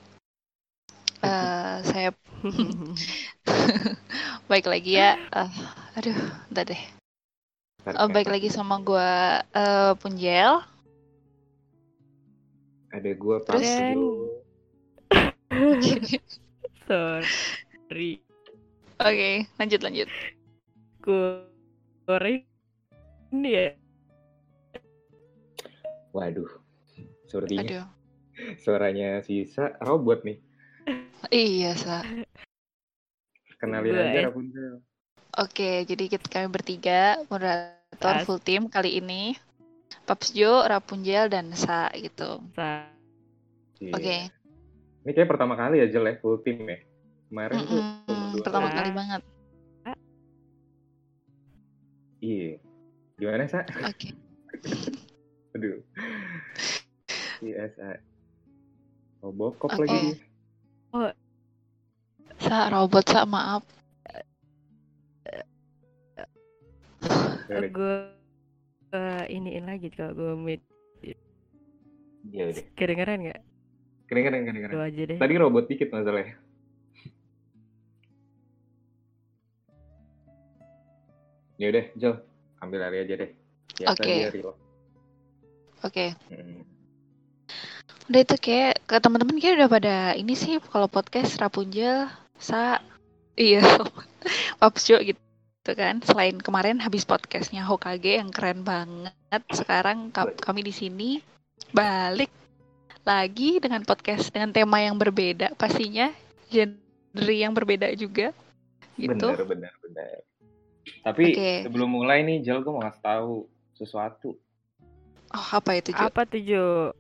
Eh, saya [laughs] [laughs] baik lagi ya. Eh, aduh, udah deh. Oh, baik lagi sama gue eh, Punjel. Ada gua Terus-. [laughs] Sorry. Oke, lanjut lanjut. Goreng ini ya. Waduh. Sepertinya Aduh. [laughs] suaranya sisa robot nih. Iya, Sa. Kenalin aja ya. Rapunzel. Oke, jadi kita kami bertiga moderator As- full team kali ini. Paps Jo, Rapunzel, dan Sa gitu. Sa- Iya. Oke. Ini kayak pertama kali ya Jel ya, full team ya. Kemarin tuh Mm-mm, berdua pertama doang. kali banget. Iya. Gimana, Sa? Oke. [laughs] Aduh. Iya, Sa. Robocop Oke. lagi. Sa, robot Sa, maaf. Gue eh, iniin lagi kalau gue mid Iya deh. kedengeran nggak? Kedengeran, kedengeran. Aja deh. Tadi robot dikit masalahnya. Ya udah, Jel. Ambil alih aja deh. Oke. Oke. Hmm. Udah itu kayak ke teman-teman kayak udah pada ini sih kalau podcast Rapunzel, Sa, iya, [laughs] Paps Jo gitu kan. Selain kemarin habis podcastnya Hokage yang keren banget, sekarang ka- kami di sini balik lagi dengan podcast dengan tema yang berbeda pastinya, genre yang berbeda juga gitu. Bener, bener, bener. Tapi Oke. sebelum mulai nih, Jel, gue mau ngasih tahu sesuatu. Oh, apa itu, Jo? Apa tuh Jo?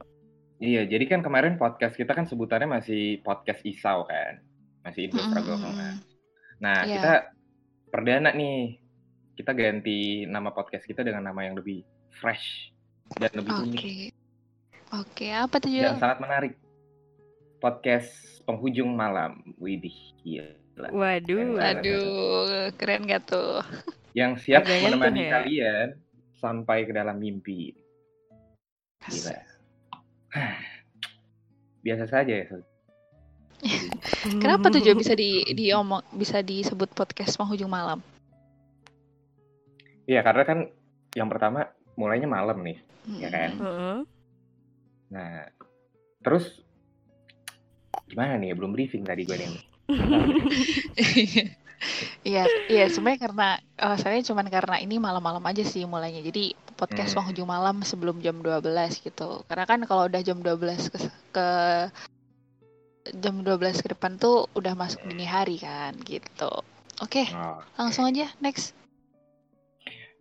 Iya, jadi kan kemarin podcast kita kan sebutannya masih podcast Isau kan. Masih Indo Struggle Mm. Nah, Iya. kita perdana nih. Kita ganti nama podcast kita dengan nama yang lebih fresh dan lebih Oke. unik Oke, apa tuh, dan sangat menarik. Podcast penghujung malam. Widih, gila. Waduh. Keren. Aduh, keren gak tuh? Yang siap Agak menemani ya. kalian sampai ke dalam mimpi. Gila. [sighs] Biasa saja ya. Sob. Kenapa tuh Jo bisa di [laughs] diomong bisa disebut podcast penghujung malam? Iya, karena kan yang pertama mulainya malam nih, ya kan? Heeh. Nah, terus gimana nih? Belum briefing tadi gue nih. [laughs] Iya, iya sebenarnya karena eh, saya cuman karena ini malam-malam aja sih mulainya. Jadi podcast Hmm. penghujung malam sebelum jam 12 gitu. Karena kan kalau udah jam 12 ke, ke jam 12 ke depan tuh udah masuk dini hari kan gitu. Oke, Oh, langsung aja next.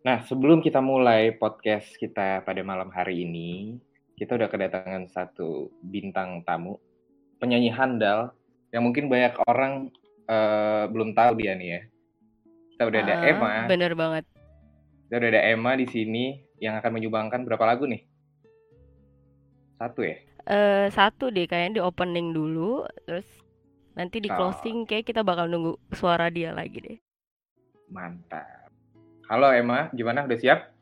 Nah, sebelum kita mulai podcast kita pada malam hari ini, kita udah kedatangan satu bintang tamu, penyanyi handal yang mungkin banyak orang eh, belum tahu dia nih ya. Kita udah ada Ah, Emma, Bener banget. kita udah ada Emma di sini yang akan menyumbangkan berapa lagu nih? Satu ya? Eh satu deh kayaknya di opening dulu, terus nanti di Oh. closing kayak kita bakal nunggu suara dia lagi deh. Mantap. Halo Emma, gimana? Udah siap?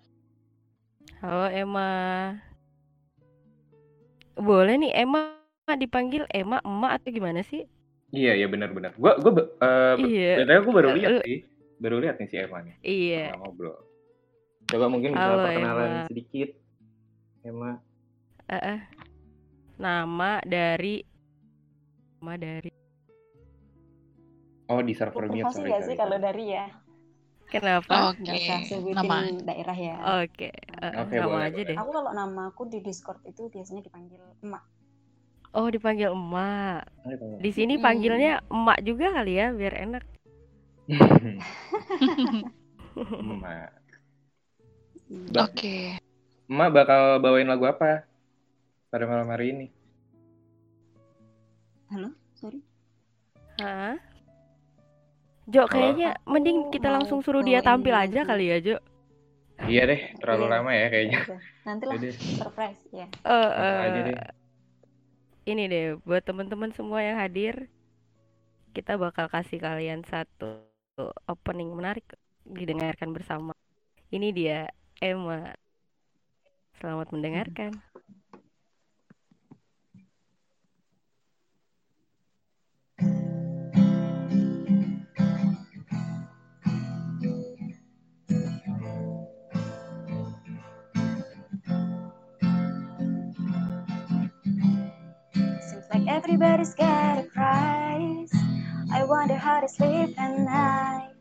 Halo Emma. Boleh nih Emma dipanggil Emma, emak atau gimana sih? Iya, iya benar-benar. Gua gua be- eh, be- Iya. gua baru lihat sih. Baru lihat nih si Emma nih. Iya. Pernah ngobrol. Coba mungkin bisa Halo, perkenalan Emma. sedikit. Emma. Eh, eh. Nama dari nama dari Oh, di server mute, Motivasi sorry, gak sorry, sih kalau dari ya? kenapa? Oke, Nggak usah sebutin nama. daerah ya. Oke, eh, Oke, nama boleh, aja boleh. deh. Aku kalau nama aku di Discord itu biasanya dipanggil emak. Oh, dipanggil emak. Tanya. Di sini panggilnya emak juga kali ya, biar enak. [laughs] Emak. Hmm. Ba- Oke. Emak bakal bawain lagu apa pada malam hari ini? Halo, sorry. Hah? Jo, kayaknya mending kita langsung suruh dia tampil aja kali ya, Jo. Iya deh, terlalu Iya. lama ya kayaknya. Aja. Nantilah Udah, surprise ya. Eh, aja eh, deh. ini deh buat teman-teman semua yang hadir, kita bakal kasih kalian satu opening menarik didengarkan bersama. Ini dia Emma. Selamat mendengarkan. Seems everybody's got a price. I wonder how they sleep at night.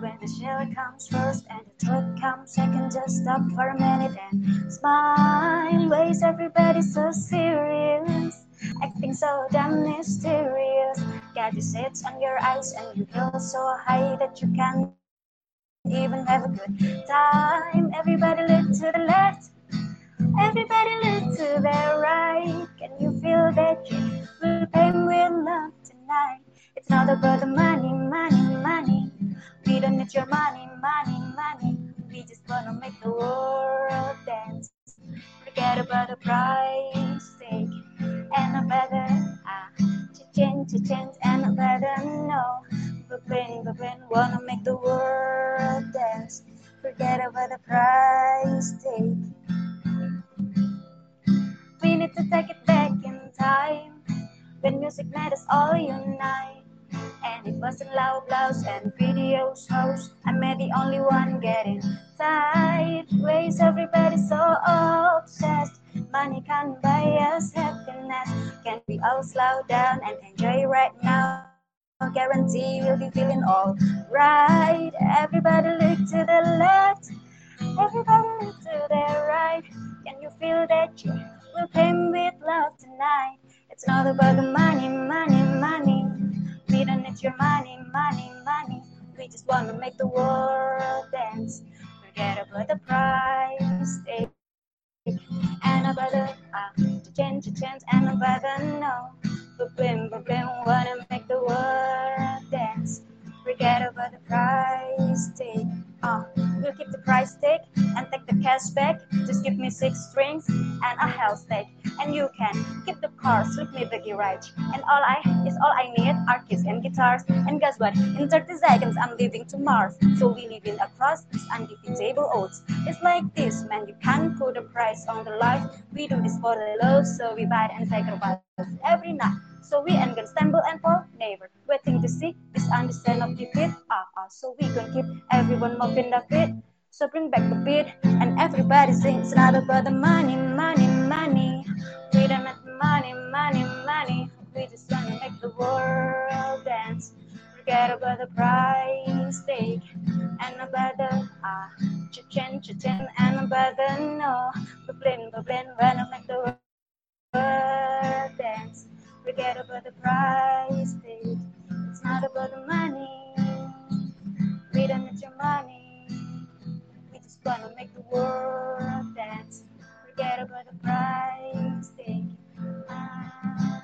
When the shell comes first and the truth comes second, just stop for a minute and smile. Why is everybody so serious? Acting so damn mysterious. Got your sits on your eyes and you feel so high that you can't even have a good time. Everybody look to the left. Everybody look to their right. Can you feel that you will pay with love tonight? It's not about the money, money, money. We don't need your money, money, money. We just wanna make the world dance. Forget about the price tag and a better ah, change, change, and a better no. Brooklyn, Brooklyn, wanna make the world dance. Forget about the price tag. Need to take it back in time when music made us all unite. And it wasn't loud blouse and video shows. I'm the only one getting sideways. Everybody's so obsessed. Money can't buy us happiness. Can we all slow down and enjoy right now? Guarantee we'll be feeling all right. Everybody look to the left. Everybody look to the right. Can you feel that you will pay with love tonight? It's not about the money, money, money. We don't need your money, money, money. We just wanna make the world dance. Forget about the price tag. And about the ah, change, change, and about the no. Brooklyn, Brooklyn, wanna make the world dance. Forget about the price tag. Uh, we'll keep the price tag and take the cash back. Just give me six strings and a hell steak. And you can keep the cars with me the garage. And all I is all I need are keys and guitars. And guess what? In 30 seconds I'm leaving to Mars. So we live in across this undefeatable odds. It's like this, man. You can't put a price on the life. We do this for the love, so we buy and sacrifice every night. So we gonna stumble and fall, never waiting to see this understand of defeat. Ah, ah, so we gonna keep everyone moving the feet. So bring back the beat and everybody sing. It's not about the money, money, money. We don't make the money, money, money. We just wanna make the world dance. Forget about the price tag and about the ah, cha-chin, cha-chin, and about the no. Bubbling, bubbling, wanna make Forget about the price tag. It's not about the money. We don't need your money. We just wanna make the world dance. Forget about the price tag. Ah.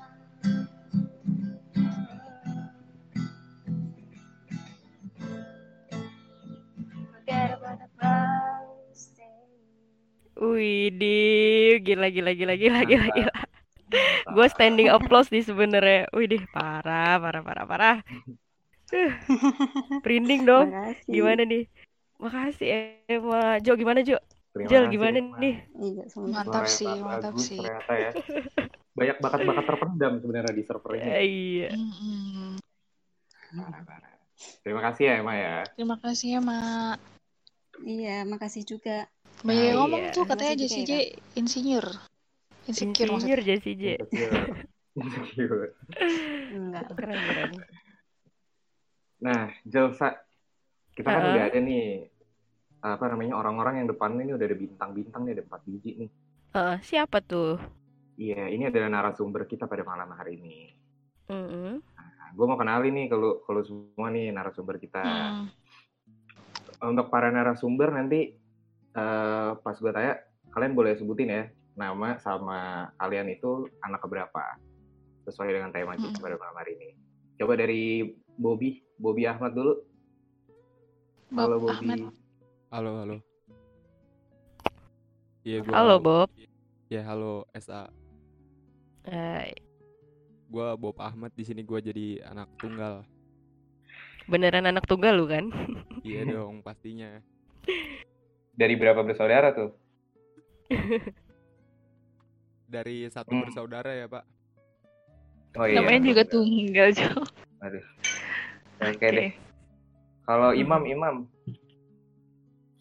Forget about the price tag. Widih, gila gila gila gila gila gila. Gue standing applause nih sebenarnya. Widih, parah parah parah parah. Uh, Merinding dong. Makasih. Gimana nih? Makasih Emma. Jo gimana Jo? Terima Jel kasih, gimana Emma. nih? Iya. Mantap sih, mantap bagus sih. ternyata ya. Banyak bakat-bakat terpendam sebenarnya di server ini. Eh, Iya. Mm-mm. Parah-parah. Terima kasih ya Emma ya. Terima kasih ya, Mak. Iya, makasih juga. Banyak yang Ah, ngomong iya. tuh katanya Makasih Jessie juga J insinyur. Insecure maksudnya. Insinyur Jessie J. Insecure. [laughs] Insecure. Enggak. Keren keren. Nah, Jelsa, kita kan Heeh. udah ada nih apa namanya orang-orang yang depan ini udah ada bintang-bintang nih ada empat biji nih. Heeh, siapa tuh? Iya, ini adalah narasumber kita pada malam hari ini. Nah, gue mau kenalin nih kalau kalau semua nih narasumber kita. Hmm. Untuk para narasumber nanti eh, pas gue tanya, kalian boleh sebutin ya nama sama kalian itu anak keberapa sesuai dengan tema kita Hmm. pada malam hari ini. Coba dari Bobby, Bobby Ahmad dulu. Bob Halo Bobby. Ahmad. Halo, halo. Iya, gua Halo Bob. Ya, halo SA. Eh, Gua Bob Ahmad di sini gua jadi anak tunggal. beneran anak tunggal lu kan? [laughs] Iya dong, pastinya. Dari berapa bersaudara tuh? [laughs] Dari satu Hmm. bersaudara ya, Pak. Oh iya. Namanya juga tunggal, Jo. Aduh. Oke deh. Kalau Imam, Imam.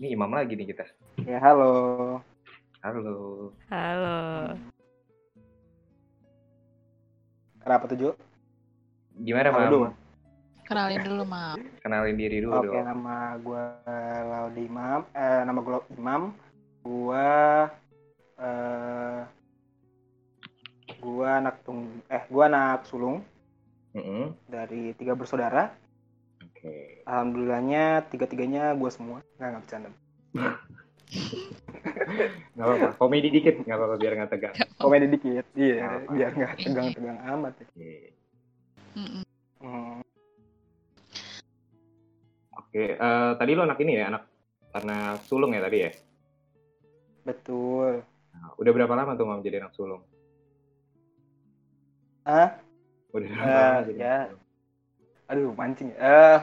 Ini Imam lagi nih kita. Ya, halo. Halo. Halo. Kenapa tuh, Jo? Gimana, Halo, Mam? dulu. Kenalin dulu, Mak. Kenalin diri dulu Oke, dong. nama gue Laudi Imam. Eh, nama gue Imam. Gua eh gua anak tung eh gua anak sulung Mm-mm. dari tiga bersaudara. Oke. Alhamdulillahnya tiga-tiganya gue semua. Nggak, nggak bercanda. [laughs] Gak apa-apa. Komedi dikit, gak apa-apa biar nggak tegang. Komedi dikit. Nggak Iya, apa-apa. biar nggak tegang-tegang amat. ya. Oke. Mm-mm. Hmm. Oke. eh, tadi lo anak ini ya, anak karena sulung ya tadi ya. Betul. Nah, udah berapa lama tuh Mam jadi anak sulung? Ah, Udah Eh, lama jadi ya. sulung? aduh mancing. ya. Eh,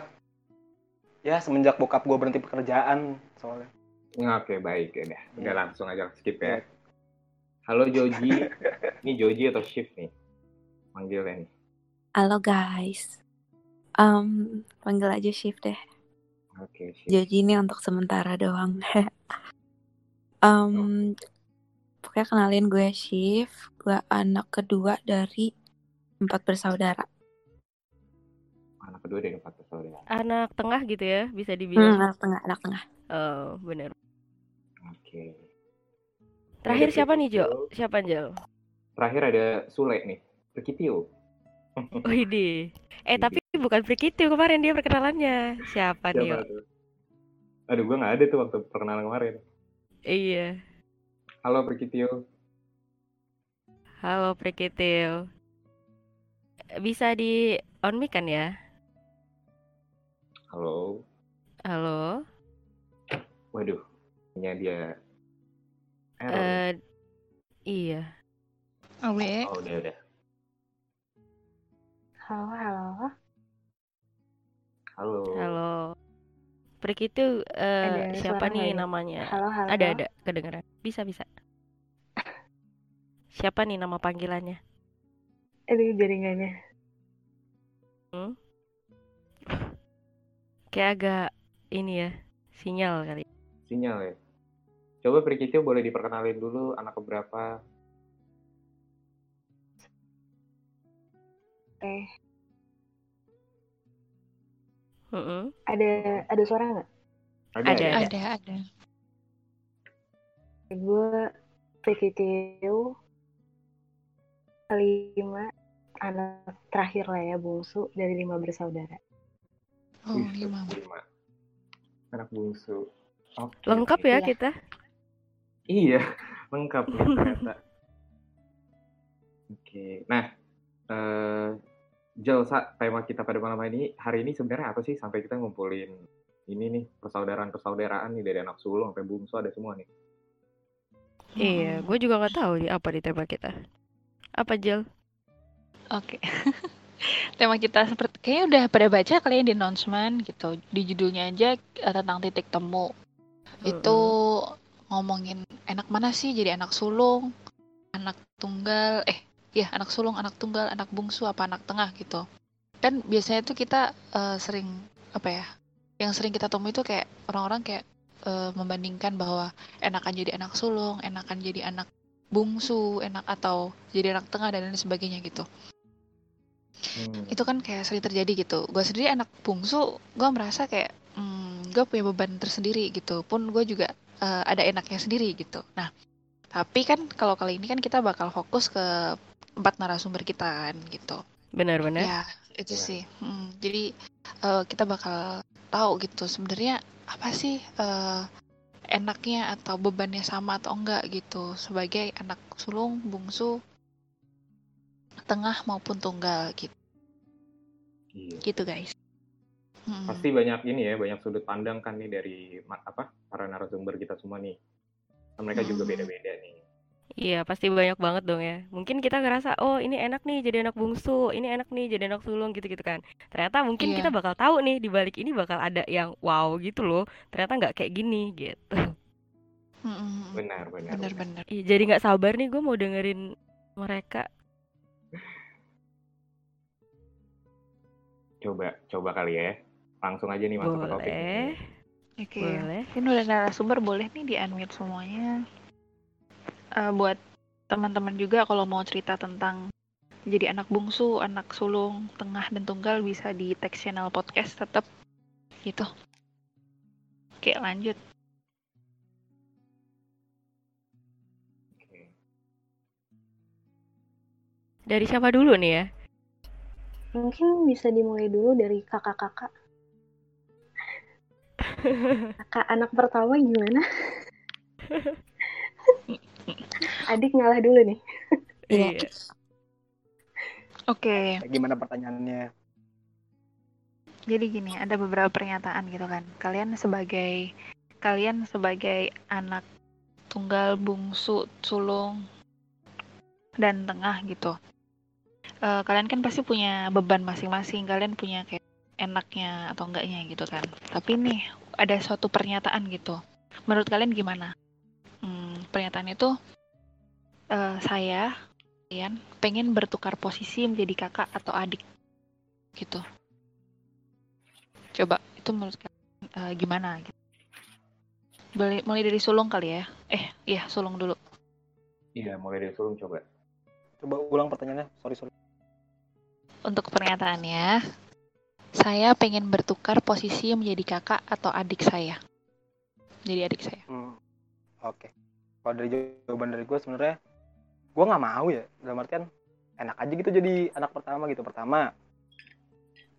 ya semenjak bokap gue berhenti pekerjaan soalnya. Oke, baik ya udah. Udah Iya. langsung aja skip ya. Halo Joji. [laughs] ini Joji atau Shift nih? Manggilnya nih. Halo guys. Um, panggil aja Shift deh. Oke, Shift. Jadi ini untuk sementara doang. [laughs] um, pokoknya kenalin gue Shift. Gue anak kedua dari empat bersaudara. Anak kedua dari empat bersaudara. Anak tengah gitu ya, bisa Hmm, dibilang. anak tengah, anak tengah. Oh, bener. Oke. Terakhir Ada siapa nih, Jo? Prikitio. Siapa, Jel? Terakhir ada Sule nih. Prikitio. [laughs] Widih. Eh, tapi bukan Frikitio kemarin dia perkenalannya. Siapa nih, Siapa yo? tuh? Aduh, gue nggak ada tuh waktu perkenalan kemarin. Iya. Halo Prikitio. Halo, Frikitio. Bisa di on mic kan ya? Halo. Halo. Waduh, kayaknya dia Error. Eh, iya. Awe. oh udah udah. Halo, halo. Halo. Halo. Prik itu Ada siapa nih ini? namanya? Halo, halo. Ada ada kedengeran. Bisa bisa. [laughs] Siapa nih nama panggilannya? Aduh, jaringannya. Hmm? Kayak agak ini ya, sinyal kali. Sinyal ya. Coba Prikitio boleh diperkenalin dulu anak keberapa? Eh, Mm-mm. ada ada suara nggak? Ada, ya? ada. Ada, ada. Gue PKTU kelima anak terakhir lah ya bungsu dari lima bersaudara. Oh, lima. lima. Anak bungsu. Oke, Lengkap ya Iya. kita. Iya, [laughs] lengkap nih ternyata. Oke, nah, eh Jel, Sa, tema kita pada malam ini hari ini sebenarnya apa sih sampai kita ngumpulin ini nih persaudaraan-persaudaraan nih dari anak sulung sampai bungsu ada semua nih. Iya, gue juga nggak tahu nih apa di tema kita. Apa Jel? Oke. [laughs] Tema kita seperti kayaknya udah pada baca kalian di announcement gitu. Di judulnya aja eh, tentang titik temu. Itu ngomongin enak mana sih jadi anak sulung, anak tunggal, eh ya anak sulung, anak tunggal, anak bungsu apa anak tengah gitu. Kan biasanya tuh kita eh, sering apa ya? Yang sering kita temui itu kayak orang-orang kayak eh, membandingkan bahwa enakan jadi anak sulung, enakan jadi anak bungsu, enak atau jadi anak tengah dan lain sebagainya gitu Hmm. itu kan kayak sering terjadi gitu gue sendiri anak bungsu gue merasa kayak hmm, gue punya beban tersendiri gitu pun gue juga eh, ada enaknya sendiri gitu nah tapi kan kalau kali ini kan kita bakal fokus ke empat narasumber kita kan gitu Benar-benar. ya itu Benar. sih Hmm, jadi eh, kita bakal tahu gitu sebenarnya apa sih eh, enaknya atau bebannya sama atau enggak gitu sebagai anak sulung bungsu tengah maupun tunggal gitu Iya. gitu guys Mm-mm. Pasti banyak ini ya, banyak sudut pandang kan nih dari apa para narasumber kita semua nih. Kan Mereka juga Hmm. beda-beda nih. Iya, pasti banyak banget dong ya. Mungkin kita ngerasa, oh ini enak nih jadi anak bungsu, ini enak nih jadi anak sulung gitu-gitu kan. Ternyata mungkin Iya. kita bakal tahu nih di balik ini bakal ada yang wow gitu loh. Ternyata nggak kayak gini gitu. Mm-mm. Benar, benar. benar. bener-bener Ih, Jadi nggak sabar nih gue mau dengerin mereka. Coba, coba kali ya. Langsung aja nih masuk ke topik. Boleh, oke boleh. ini udah narasumber boleh nih di unmute semuanya Eh, buat teman-teman juga kalau mau cerita tentang jadi anak bungsu, anak sulung, tengah dan tunggal bisa di text channel podcast tetap gitu. Oke, lanjut. Oke. Dari siapa dulu nih ya? Mungkin bisa dimulai dulu dari kakak-kakak. Kakak anak pertama gimana? Adik ngalah dulu nih. Iya. Oke, Gimana pertanyaannya? jadi gini, ada beberapa pernyataan gitu kan. Kalian sebagai kalian sebagai anak tunggal, bungsu, sulung, dan tengah gitu. Eh, kalian kan pasti punya beban masing-masing. Kalian punya kayak enaknya atau enggaknya gitu kan. Tapi nih ada suatu pernyataan gitu. Menurut kalian gimana? Hmm, pernyataan itu eh, saya kalian pengen bertukar posisi menjadi kakak atau adik gitu. Coba itu menurut kalian eh, gimana? Gitu. Boleh mulai dari sulung kali ya? Eh, iya sulung dulu. Iya, mulai dari sulung coba. Coba ulang pertanyaannya. Sorry, sorry. Untuk pernyataannya, saya pengen bertukar posisi menjadi kakak atau adik saya. Jadi adik saya. Hmm. Oke. Kalau dari jawaban dari gue sebenarnya gue nggak mau ya. Dalam artian enak aja gitu jadi anak pertama gitu. Pertama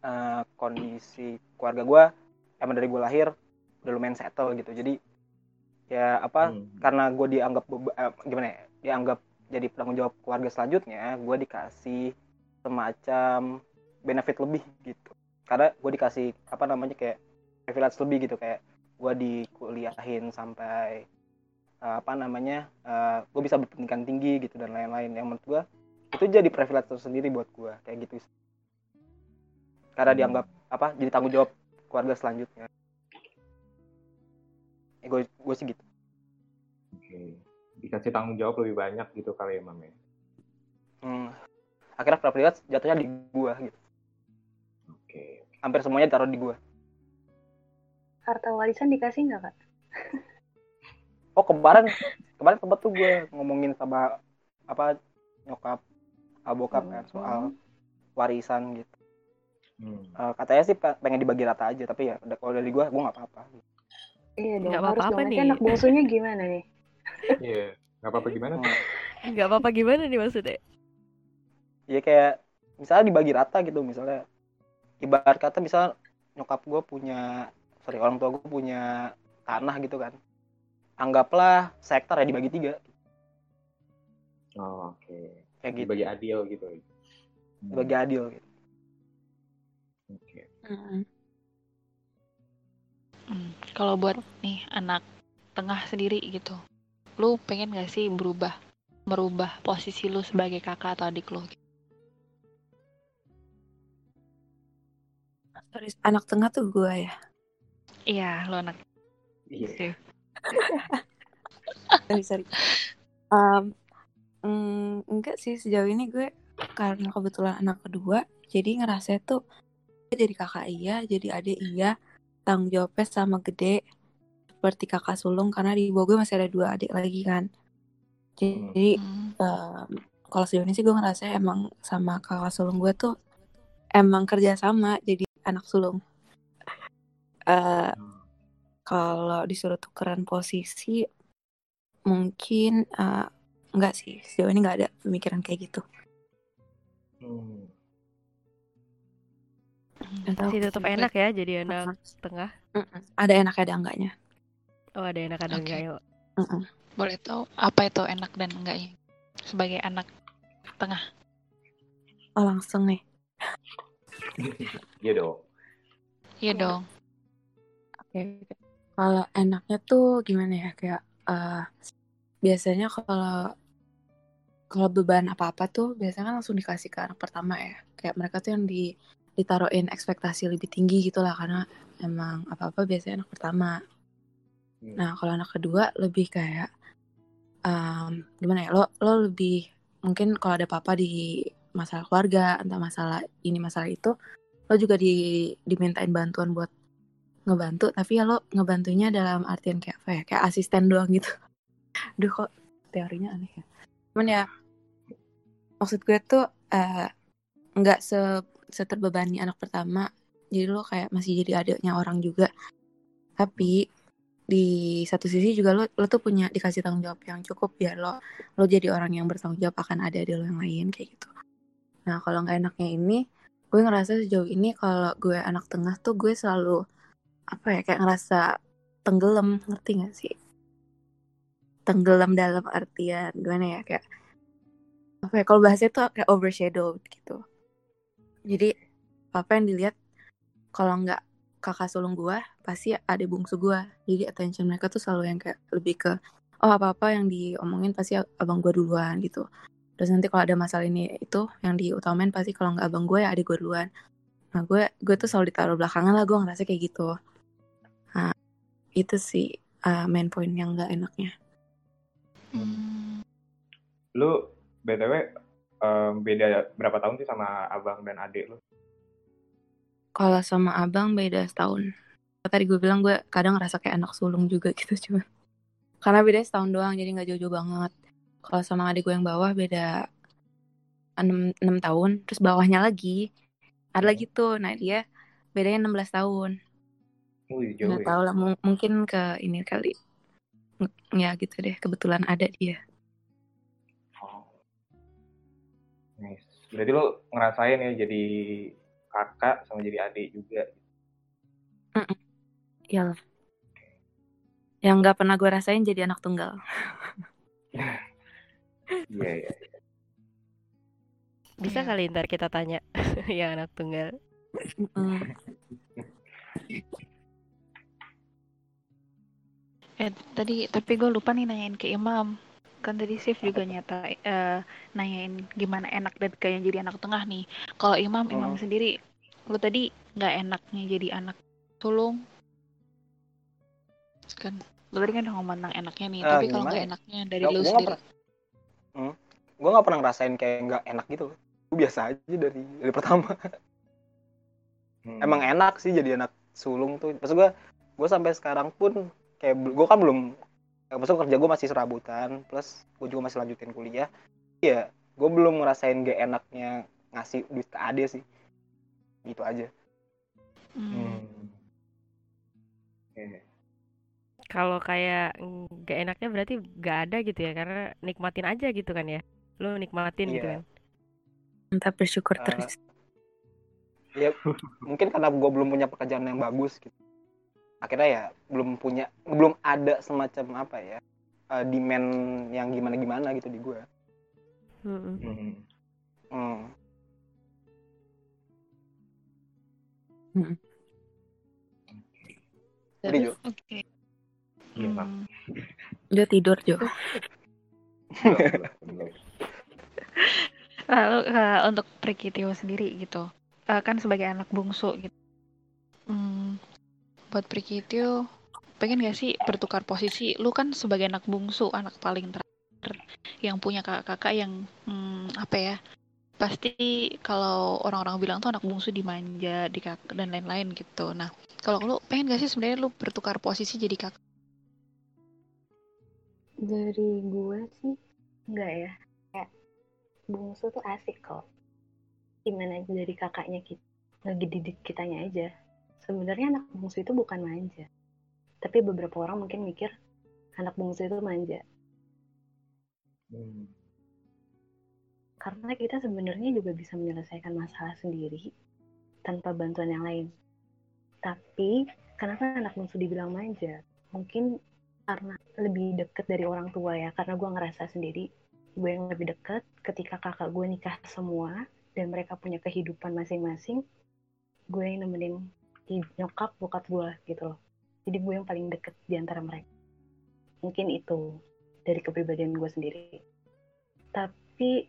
eh, kondisi keluarga gue emang dari gue lahir udah lumayan settle gitu. Jadi ya apa Hmm. karena gue dianggap eh, gimana ya dianggap jadi penanggung jawab keluarga selanjutnya gue dikasih semacam benefit lebih gitu karena gue dikasih apa namanya kayak privilege lebih gitu kayak gue dikuliahin sampai eh, apa namanya gue bisa berpendidikan tinggi gitu dan lain-lain yang menurut gue itu jadi privilege tersendiri buat gue kayak gitu karena Hmm. dianggap apa jadi tanggung jawab keluarga selanjutnya eh, gue gue sih gitu Oke. Dikasih tanggung jawab lebih banyak gitu kali ya, Mam ya? Hmm. akhirnya privilege jatuhnya di gue gitu Oke. hampir semuanya ditaruh di gue Harta warisan dikasih nggak kak? [laughs] oh kemarin kemarin tempat tuh gue ngomongin sama apa nyokap ah, bokap kan soal warisan gitu Hmm. Eh, katanya sih pe- pengen dibagi rata aja tapi ya udah- kalau dari gue gue nggak apa-apa Iya dong, Nggak harus apa-apa dong. Nanti nih. anak bungsunya gimana nih? Iya. Nggak apa-apa gimana? Hmm. [laughs] nggak apa-apa gimana nih maksudnya ya kayak misalnya dibagi rata gitu misalnya ibarat kata misal nyokap gue punya sorry orang tua gue punya tanah gitu kan anggaplah sektor ya dibagi tiga Oh, oke. kayak gitu Dibagi adil gitu. Hmm. dibagi adil gitu. Oke. Mm-mm. Hmm, Kalau buat nih anak tengah sendiri gitu, lu pengen gak sih berubah, merubah posisi lu sebagai kakak atau adik lu? Sorry, anak tengah tuh gue ya. Iya, lu anak Iya. sih. [laughs] sorry sorry um, mm, enggak sih sejauh ini gue karena kebetulan anak kedua jadi ngerasa tuh gue jadi kakak iya jadi adik iya tanggung jawabnya sama gede seperti kakak sulung karena di bawah gue masih ada dua adik lagi kan jadi Hmm, um, kalau sejauh ini sih gue ngerasa emang sama kakak sulung gue tuh emang kerja sama jadi anak sulung Eh, kalau disuruh tukeran posisi mungkin eh, enggak sih sejauh ini nggak ada pemikiran kayak gitu Hmm. Nggak masih tetap enak ya jadi anak Mm-mm. tengah Mm-mm. ada enak ada enggaknya oh ada enak ada Oke. enggak ya Mm-mm. boleh tahu apa itu enak dan enggaknya sebagai anak tengah? oh langsung nih Iya dong. Iya dong. oke oke. kalau enaknya tuh gimana ya kayak eh, biasanya kalau kalau beban apa-apa tuh biasanya kan langsung dikasih ke anak pertama ya kayak mereka tuh yang di ditaruhin ekspektasi lebih tinggi gitu lah karena emang apa-apa biasanya anak pertama Hmm. Nah, kalau anak kedua lebih kayak em, gimana ya? Lo lo lebih mungkin kalau ada apa-apa di masalah keluarga, entah masalah ini masalah itu, lo juga di dimintain bantuan buat ngebantu, tapi ya lo ngebantunya dalam artian kayak apa ya? Kayak asisten doang gitu. [laughs] Duh kok teorinya aneh ya. Cuman ya maksud gue tuh eh, nggak se seterbebani anak pertama. Jadi lo kayak masih jadi adiknya orang juga. Tapi di satu sisi juga lo lo tuh punya dikasih tanggung jawab yang cukup biar lo lo jadi orang yang bertanggung jawab akan ada di lo yang lain kayak gitu. Nah kalau nggak enaknya ini, gue ngerasa sejauh ini kalau gue anak tengah tuh gue selalu apa ya kayak ngerasa tenggelam ngerti gak sih? Tenggelam dalam artian gimana ya kayak apa ya kalau bahasnya tuh kayak overshadowed gitu. Jadi apa yang dilihat kalau nggak kakak sulung gue pasti ada bungsu gue jadi attention mereka tuh selalu yang kayak lebih ke oh apa apa yang diomongin pasti abang gue duluan gitu terus nanti kalau ada masalah ini itu yang diutamain pasti kalau nggak abang gue ya adik gue duluan. Nah gue gue tuh selalu ditaruh belakangan lah gue ngerasa kayak gitu. Nah itu sih uh, main point yang nggak enaknya. Hmm, Lu BTW em, beda berapa tahun sih sama abang dan adik lu? kalau sama abang beda setahun. Tadi gue bilang gue kadang ngerasa kayak anak sulung juga gitu [laughs] cuma. Karena beda setahun doang jadi nggak jauh-jauh banget kalau sama adik gue yang bawah beda 6, 6 tahun terus bawahnya lagi ada lagi tuh nah dia bedanya 16 tahun Wih, jauh nggak ya. tahu lah mung- mungkin ke ini kali ya gitu deh kebetulan ada dia Oh. Nice. Berarti lu ngerasain ya jadi kakak sama jadi adik juga. ya yang nggak pernah gue rasain jadi anak tunggal [laughs] Iya, iya. bisa Iya. kali ntar kita tanya [laughs] yang anak tunggal Mm. Eh, tadi tapi gue lupa nih nanyain ke Imam. Kan tadi Sif juga nyata eh, nanyain gimana enak dan kayak jadi anak tengah nih. Kalau Imam, Imam Hmm. sendiri, lu tadi nggak enaknya jadi anak sulung. Kan, lu tadi kan udah ngomong tentang enaknya nih. Eh, tapi kalau nggak ya? enaknya dari Gak, lu sendiri. pernah, hmm, gue nggak pernah ngerasain kayak nggak enak gitu. Gue biasa aja dari dari pertama. Hmm. Emang enak sih jadi anak sulung tuh. Maksud gue, gue sampai sekarang pun kayak gue kan belum, maksud kerja gue masih serabutan, plus gue juga masih lanjutin kuliah. Iya, gue belum ngerasain gak enaknya ngasih duit ke ade sih. Gitu aja. Hmm. Hmm. Oke. Kalau kayak nggak enaknya berarti nggak ada gitu ya karena nikmatin aja gitu kan ya. Lu nikmatin gitu Iya. kan. Entah bersyukur Eh, terus. ya mungkin karena gue belum punya pekerjaan yang bagus gitu akhirnya ya belum punya belum ada semacam apa ya eh, demand yang gimana gimana gitu di gue Mm-mm. Hmm. Jadi, Jo. Oke. Iya, Pak. Hmm. Jo tidur Jo. [laughs] Lalu eh, untuk Prikitio sendiri gitu, eh, kan sebagai anak bungsu gitu, hmm, buat Prikitio pengen gak sih bertukar posisi? Lu kan sebagai anak bungsu, anak paling terakhir yang punya kakak-kakak yang hmm, apa ya? Pasti kalau orang-orang bilang tuh anak bungsu dimanja, di kakak dan lain-lain gitu. Nah, kalau lu pengen gak sih sebenarnya lu bertukar posisi jadi kakak? Dari gue sih enggak ya. Kayak bungsu tuh asik kok. Gimana dari kakaknya kita ngedidik kitanya aja. Sebenarnya anak bungsu itu bukan manja. Tapi beberapa orang mungkin mikir anak bungsu itu manja. Hmm. Karena kita sebenarnya juga bisa menyelesaikan masalah sendiri tanpa bantuan yang lain. Tapi kenapa anak bungsu dibilang manja? Mungkin karena lebih deket dari orang tua ya. Karena gue ngerasa sendiri gue yang lebih deket ketika kakak gue nikah semua dan mereka punya kehidupan masing-masing. Gue yang nemenin nyokap bokap gue gitu loh. Jadi gue yang paling deket di antara mereka. Mungkin itu dari kepribadian gue sendiri. Tapi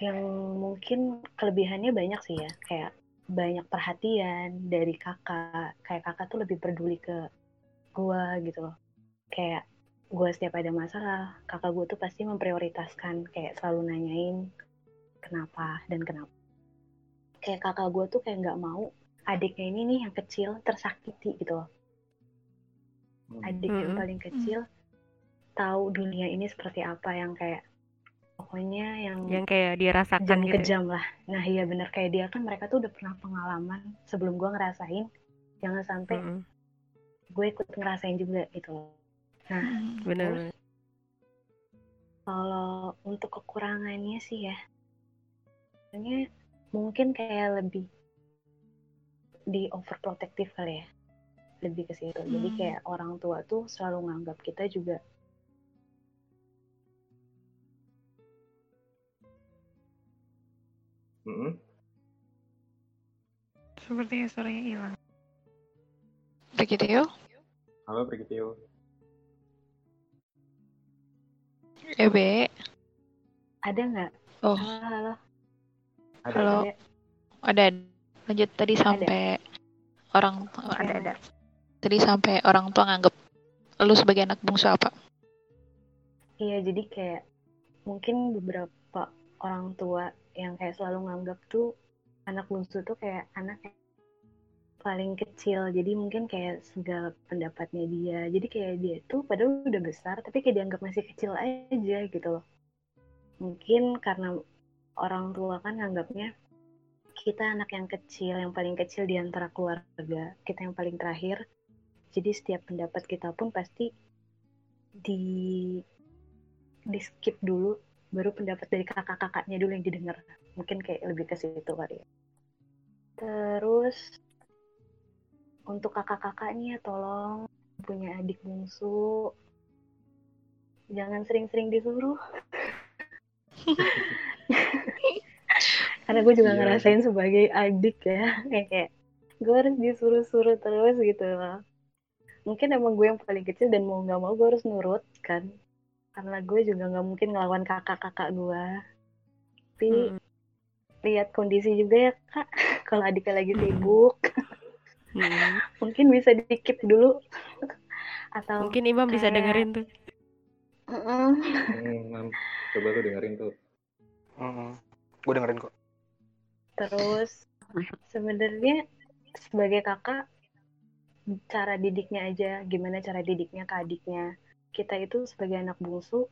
yang mungkin kelebihannya banyak sih ya kayak banyak perhatian dari kakak kayak kakak tuh lebih peduli ke gua gitu loh kayak gua setiap ada masalah kakak gua tuh pasti memprioritaskan kayak selalu nanyain kenapa dan kenapa kayak kakak gua tuh kayak nggak mau adiknya ini nih yang kecil tersakiti gitu loh Hmm. adiknya yang Mm-mm. paling kecil tahu dunia ini seperti apa yang kayak pokoknya yang Yang kayak dirasakan kejam gitu. ya. kejam lah nah iya bener kayak dia kan mereka tuh udah pernah pengalaman sebelum gua ngerasain jangan sampai Mm-mm. gue ikut ngerasain juga gitu loh nah Hmm. Bener. terus bener. kalau untuk kekurangannya sih ya sebenarnya mungkin kayak lebih di overprotective kali ya lebih ke situ jadi Hmm. kayak orang tua tuh selalu nganggap kita juga Hmm. Sepertinya suaranya hilang. Prikitio? Halo Prigitio. EB? ada nggak Oh, halo halo Ada. Halo. ada ada. Lanjut tadi sampai orang oh, ada ada. Tadi sampai orang tua nganggep lu sebagai anak bungsu apa? Iya, jadi kayak mungkin beberapa orang tua yang kayak selalu nganggap tuh anak bungsu tuh kayak anak yang paling kecil. Jadi mungkin kayak segala pendapatnya dia. Jadi kayak dia tuh padahal udah besar, tapi kayak dianggap masih kecil aja gitu loh. Mungkin karena orang tua kan nganggapnya kita anak yang kecil, yang paling kecil di antara keluarga, kita yang paling terakhir. Jadi setiap pendapat kita pun pasti di di skip dulu baru pendapat dari kakak-kakaknya dulu yang didengar mungkin kayak lebih ke situ kali ya terus untuk kakak-kakaknya tolong punya adik bungsu. Jangan sering-sering disuruh. [laughs] Karena gue juga Iya. ngerasain sebagai adik ya kayak gue harus disuruh-suruh terus gitu loh. Mungkin emang gue yang paling kecil dan mau nggak mau gue harus nurut kan. Karena gue juga nggak mungkin ngelawan kakak-kakak gue tapi Mm-mm. lihat kondisi juga ya kak. [laughs] Kalau adiknya lagi sibuk [laughs] Mm-mm. mungkin bisa dikip dulu. Atau Mungkin Imam bisa kayak- dengerin tuh. Hmm, Mam. coba tuh dengerin tuh. gue dengerin kok. Terus sebenarnya sebagai kakak cara didiknya aja. Gimana cara didiknya ke adiknya. Kita itu sebagai anak bungsu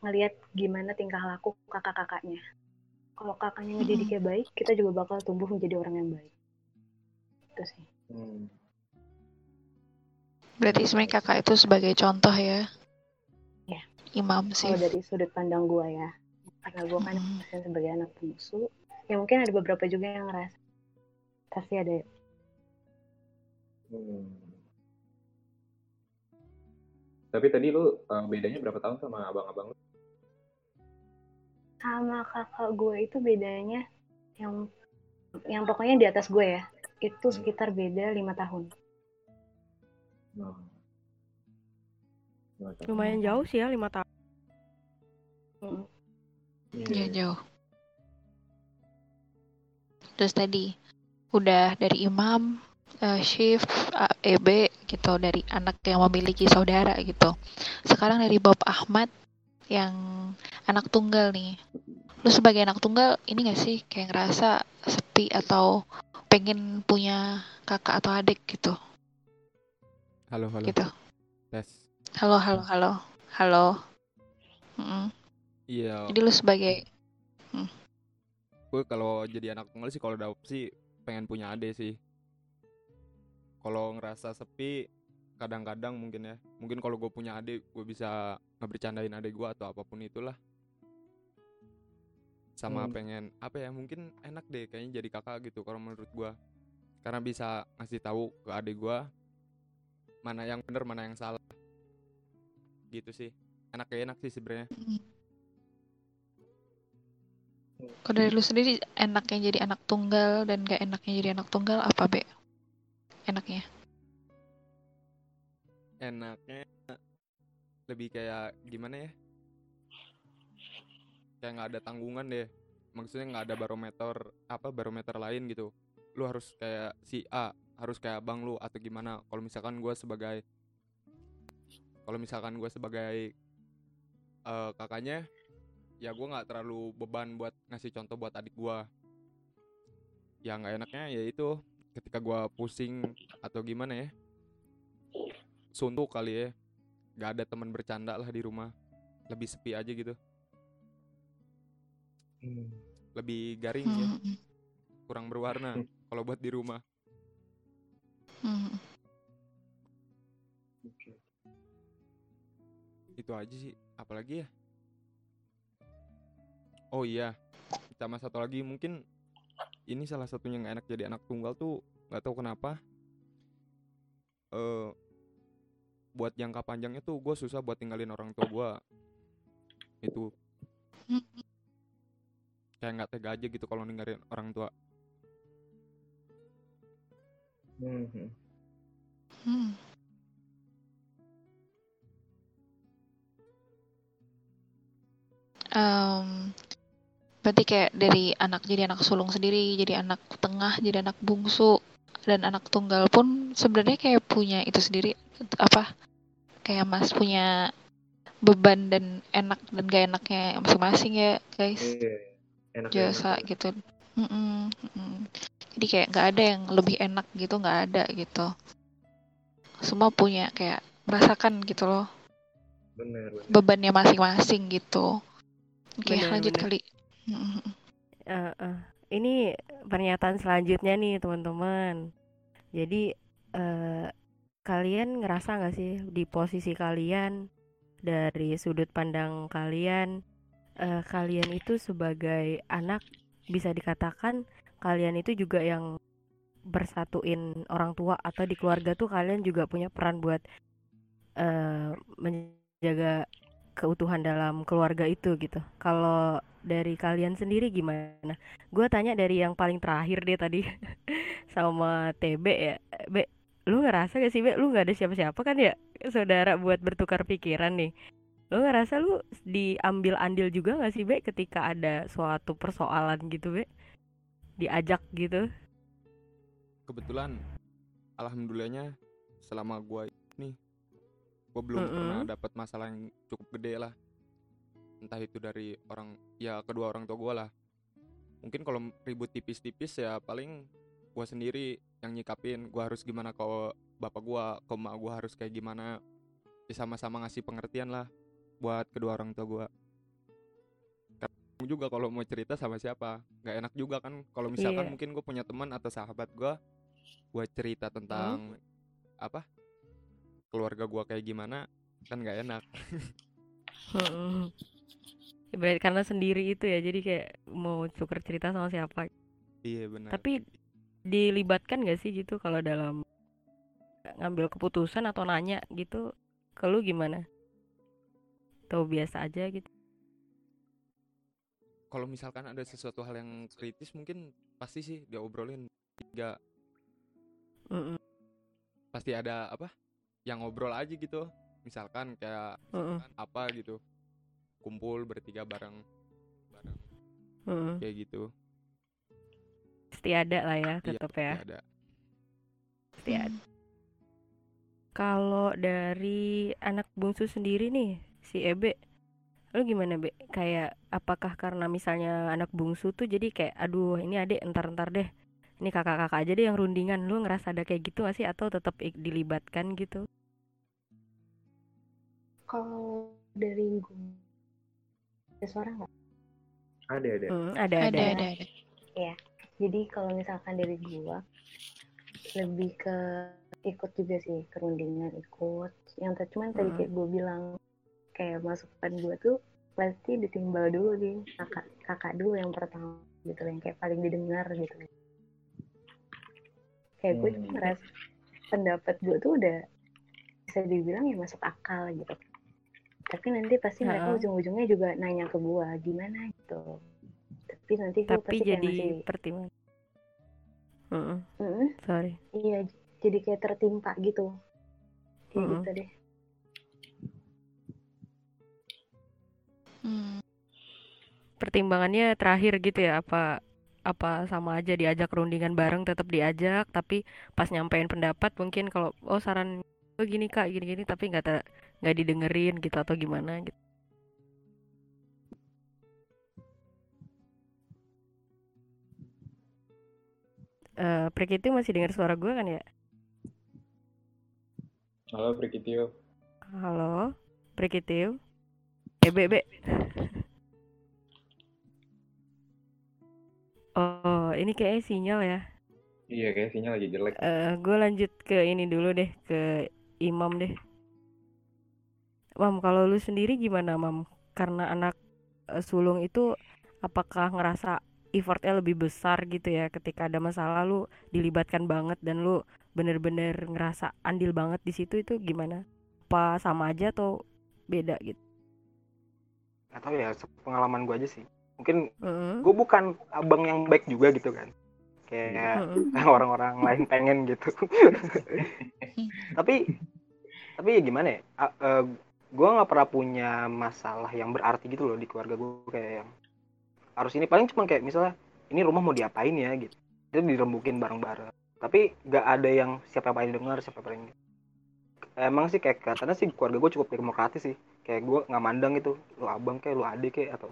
ngelihat gimana tingkah laku kakak-kakaknya. Kalau kakaknya ngedidiknya baik kita juga bakal tumbuh menjadi orang yang baik. Itu sih Hmm. Berarti sebenarnya kakak itu sebagai contoh ya. Ya. Imam sih. kalau dari sudut pandang gua ya karena gua kan Mm. ngerasain sebagai anak bungsu ya mungkin ada beberapa juga yang ngerasa pasti ada Hmm. Tapi tadi lu uh, bedanya berapa tahun sama abang-abang lu? sama kakak gue itu bedanya yang yang pokoknya di atas gue ya itu sekitar beda lima tahun Hmm. Tuh? Lumayan jauh sih ya lima tahun. Mm. Ya jauh. Terus tadi udah dari Imam, eh, Shift, A- EB gitu dari anak yang memiliki saudara gitu. Sekarang dari Bob Ahmad yang anak tunggal nih. Lu sebagai anak tunggal ini gak sih kayak ngerasa sepi atau pengen punya kakak atau adik gitu? Halo, halo. Gitu. Tes. Halo, halo, halo, halo. Iya, Jadi lu sebagai gue kalau jadi anak tunggal sih kalau adopsi pengen punya adik sih. Kalau ngerasa sepi kadang-kadang mungkin ya. Mungkin kalau gue punya adik, gue bisa ngebercandain adik gue atau apa pun itulah. Sama Hmm. pengen apa ya? Mungkin enak deh kayaknya jadi kakak gitu kalau menurut gue. Karena bisa ngasih tahu ke adik gue mana yang bener mana yang salah. Gitu sih. Enak kayak enak sih sebenarnya. Kalau dari lu sendiri enaknya jadi anak tunggal dan gak enaknya jadi anak tunggal apa be? Enaknya? enaknya lebih kayak gimana ya kayak nggak ada tanggungan deh. Maksudnya nggak ada barometer apa barometer lain gitu. Lu harus kayak si A harus kayak abang lu atau gimana. Kalau misalkan gue sebagai kalau misalkan gue sebagai eh, kakaknya ya gue nggak terlalu beban buat ngasih contoh buat adik gue ya nggak enaknya ya itu ketika gue pusing atau gimana ya suntuk kali ya. Nggak ada teman bercanda lah di rumah. Lebih sepi aja gitu Hmm. lebih garing ya. Hmm, kurang berwarna kalau buat di rumah. Hmm. Itu aja sih. Apalagi ya? Oh iya. Sama satu lagi mungkin ini salah satunya nggak enak jadi anak tunggal tuh nggak tahu kenapa. Eh buat jangka panjangnya tuh gue susah buat tinggalin orang tua gue itu. Hmm. Kayak nggak tega aja gitu kalau ninggalin orang tua Hmm. Hmm. Em, berarti kayak dari anak jadi anak sulung sendiri, jadi anak tengah, jadi anak bungsu, dan anak tunggal pun sebenarnya kayak punya itu sendiri apa? Kayak Mas punya beban dan enak dan gak enaknya masing-masing ya guys. Iya. Enak Jasa enak. gitu. Mm-mm, mm-mm. Jadi kayak nggak ada yang lebih enak gitu, nggak ada gitu. Semua punya kayak merasakan gitu loh Bener, bener. bebannya masing-masing gitu. Oke, Bener, lanjut bener. kali. Eh, eh. Ini pernyataan selanjutnya nih teman-teman. Jadi eh, kalian ngerasa nggak sih di posisi kalian dari sudut pandang kalian, eh, kalian itu sebagai anak bisa dikatakan kalian itu juga yang bersatuin orang tua atau di keluarga tuh kalian juga punya peran buat eh, menjaga keutuhan dalam keluarga itu gitu. Kalau dari kalian sendiri gimana? Gue tanya dari yang paling terakhir deh tadi [laughs] sama TB ya. B, lu ngerasa gak sih be lu nggak ada siapa-siapa kan ya saudara buat bertukar pikiran nih lu ngerasa lu diambil andil juga gak sih be ketika ada suatu persoalan gitu be? Diajak gitu? Kebetulan alhamdulillahnya selama gua nih gua belum pernah Mm-mm. dapat masalah yang cukup gede lah. Entah itu dari orang ya kedua orang tua gua lah. Mungkin kalau ribut tipis-tipis ya paling gua sendiri yang nyikapin gua harus gimana kalau bapak gua ke gua harus kayak gimana. Ya sama-sama ngasih pengertian lah buat kedua orang tua gua. Kadang juga kalau mau cerita sama siapa. Nggak enak juga kan kalau misalkan Iya. mungkin gue punya teman atau sahabat gua buat cerita tentang apa? Keluarga gua kayak gimana kan nggak enak. Berarti karena sendiri itu ya jadi kayak mau tukar cerita sama siapa. Iya benar. Tapi dilibatkan gak sih gitu kalau dalam ngambil keputusan atau nanya gitu ke lu gimana atau biasa aja gitu? Kalau misalkan ada sesuatu hal yang kritis mungkin pasti sih diobrolin tiga Mm-mm. pasti ada apa yang ngobrol aja gitu. Misalkan kayak Mm-mm. misalkan apa gitu. Kumpul bertiga bareng. Bareng. Mm-mm. kayak gitu. Pasti ada lah ya Iya, tetap pasti ya. ada. Pasti ada. Kalau dari anak bungsu sendiri nih si Ebe lu gimana Be kayak apakah karena misalnya anak bungsu tuh jadi kayak aduh ini adek entar-entar deh ini kakak-kakak aja deh yang rundingan lu ngerasa ada kayak gitu gak sih atau tetap dilibatkan gitu Kalau dari gue ada suara nggak? Ada ada. Hmm, ada Ada, ada ada, ada. Jadi kalau misalkan dari gua lebih ke ikut juga sih kerundingan ikut. Yang tadi cuman tadi Mm. kayak gue bilang kayak masukan gua tuh pasti ditimbal dulu nih kakak kakak dulu yang pertama gitu yang kayak paling didengar gitu. Kayak gue tuh Hmm. ngerasa pendapat gue tuh udah bisa dibilang ya masuk akal gitu. Tapi nanti pasti mereka Heeh. ujung-ujungnya juga nanya ke gua gimana gitu. Tapi nanti gue tapi pasti kayak jadi masih pertimbangan Mm-mm, "Mm-mm, sorry Iya, jadi kayak tertimpa gitu. Kayak Mm-mm. gitu deh. Hmm. pertimbangannya terakhir gitu ya apa apa sama aja diajak rundingan bareng tetap diajak tapi pas nyampein pendapat mungkin kalau oh saran oh gini kak gini gini tapi nggak ter- nggak didengerin gitu atau gimana gitu Eh, Prik itu masih dengar suara gue kan ya Halo Prikitio. halo Prik itu eh oh ini kayaknya sinyal ya Iya kayak sinyal lagi jelek. Eh, gue lanjut ke ini dulu deh ke Imam deh. Mam, kalau lu sendiri gimana, Mam? Karena anak eh, sulung itu apakah ngerasa effortnya lebih besar gitu ya ketika ada masalah lu dilibatkan banget dan lu bener-bener ngerasa andil banget di situ itu gimana? Apa sama aja atau beda gitu? Gak tau ya pengalaman gue aja sih. Mungkin Heeh. gue bukan abang yang baik juga gitu kan. Kayak heeh. [laughs] orang-orang lain pengen gitu. [laughs] Tapi tapi ya gimana ya? Gue nggak pernah punya masalah yang berarti gitu loh di keluarga gue kayak yang harus ini paling cuma kayak misalnya ini rumah mau diapain ya? gitu. Itu dirembukin bareng-bareng. Tapi nggak ada yang siapa yang paling dengar siapa yang paling emang sih kayak katanya sih keluarga gue cukup demokratis sih kayak gue nggak mandang itu lu abang kayak lu adik kayak atau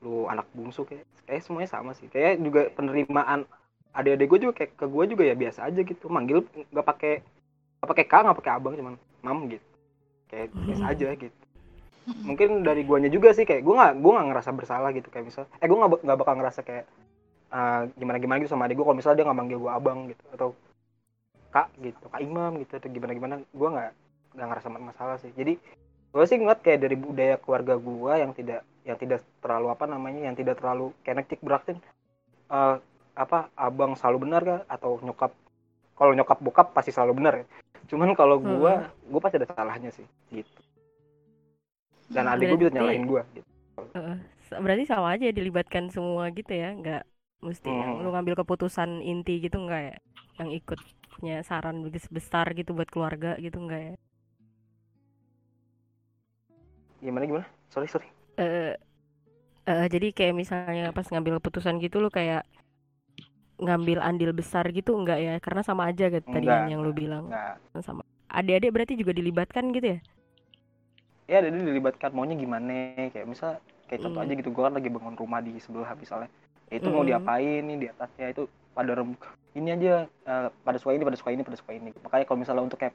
lu anak bungsu kayak. Kayak semuanya sama sih. Kayak juga penerimaan adik-adik gue juga kayak ke gue juga ya biasa aja gitu. Manggil nggak pakai nggak pakai kak nggak pakai abang cuman mam gitu. Kayak biasa aja gitu. Mungkin dari guanya juga sih kayak gue nggak gue nggak ngerasa bersalah gitu. Kayak misal eh gue nggak nggak bakal ngerasa kayak gimana gimana gitu sama adik gue kalau misalnya dia nggak manggil gue abang gitu atau kak gitu kak imam gitu atau gimana gimana gue nggak nggak ngerasa masalah sih. Jadi gue sih ngeliat kayak dari budaya keluarga gue yang tidak yang tidak terlalu apa namanya yang tidak terlalu kayak nektik beraktin eh, apa abang selalu benar kah atau nyokap kalau nyokap bokap pasti selalu benar ya cuman kalau gue gue pasti ada salahnya sih gitu dan adik gue bisa Berarti- nyalahin gue gitu. S- Berarti sama aja dilibatkan semua gitu ya, nggak mesti yang Hmm. lu ngambil keputusan inti gitu nggak ya, yang ikut. punya saran begitu besar gitu buat keluarga gitu enggak ya Gimana gimana? Sorry sorry. eh eh, jadi kayak misalnya pas ngambil keputusan gitu lu kayak ngambil andil besar gitu enggak ya karena sama aja gitu tadi Enggak, kan yang lu bilang Enggak. sama adik-adik berarti juga dilibatkan gitu ya Ya jadi dilibatkan maunya gimana? Kayak misal kayak contoh Hmm. aja gitu gue kan lagi bangun rumah di sebelah misalnya. Ya, itu mau Hmm. diapain nih di atasnya itu pada rem ini aja eh, pada suka ini pada suka ini pada suka ini. Makanya kalau misalnya untuk kayak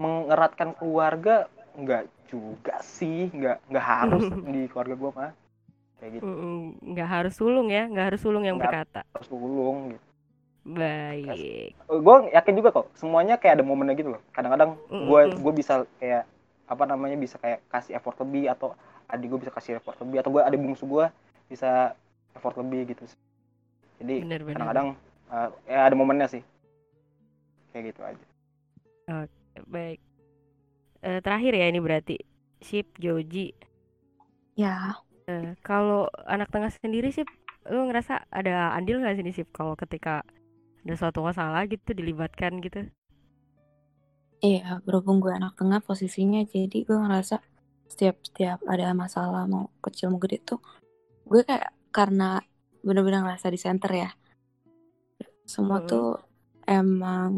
mengeratkan keluarga nggak juga sih nggak nggak harus [laughs] di keluarga gue mah. Kayak gitu. Nggak harus sulung ya nggak harus sulung yang Nggak. berkata. harus ulung gitu. Baik. Gue yakin juga kok semuanya kayak ada momennya gitu loh. Kadang-kadang gue gue bisa kayak apa namanya bisa kayak kasih effort lebih atau adik gue bisa kasih effort lebih atau gue ada bungsu gue bisa effort lebih gitu sih. jadi kadang-kadang eh, ya ada momennya sih. Kayak gitu aja. Baik Eh, terakhir ya ini berarti. Sip Joji. Ya, Eh, kalau anak tengah sendiri sih lu ngerasa ada andil nggak sih Sip? Kalau ketika ada suatu masalah gitu dilibatkan gitu. Iya berhubung gue anak tengah posisinya jadi gue ngerasa setiap setiap ada masalah mau kecil mau gede tuh gue kayak karena bener-bener ngerasa di center ya. Semua Mm-mm. tuh emang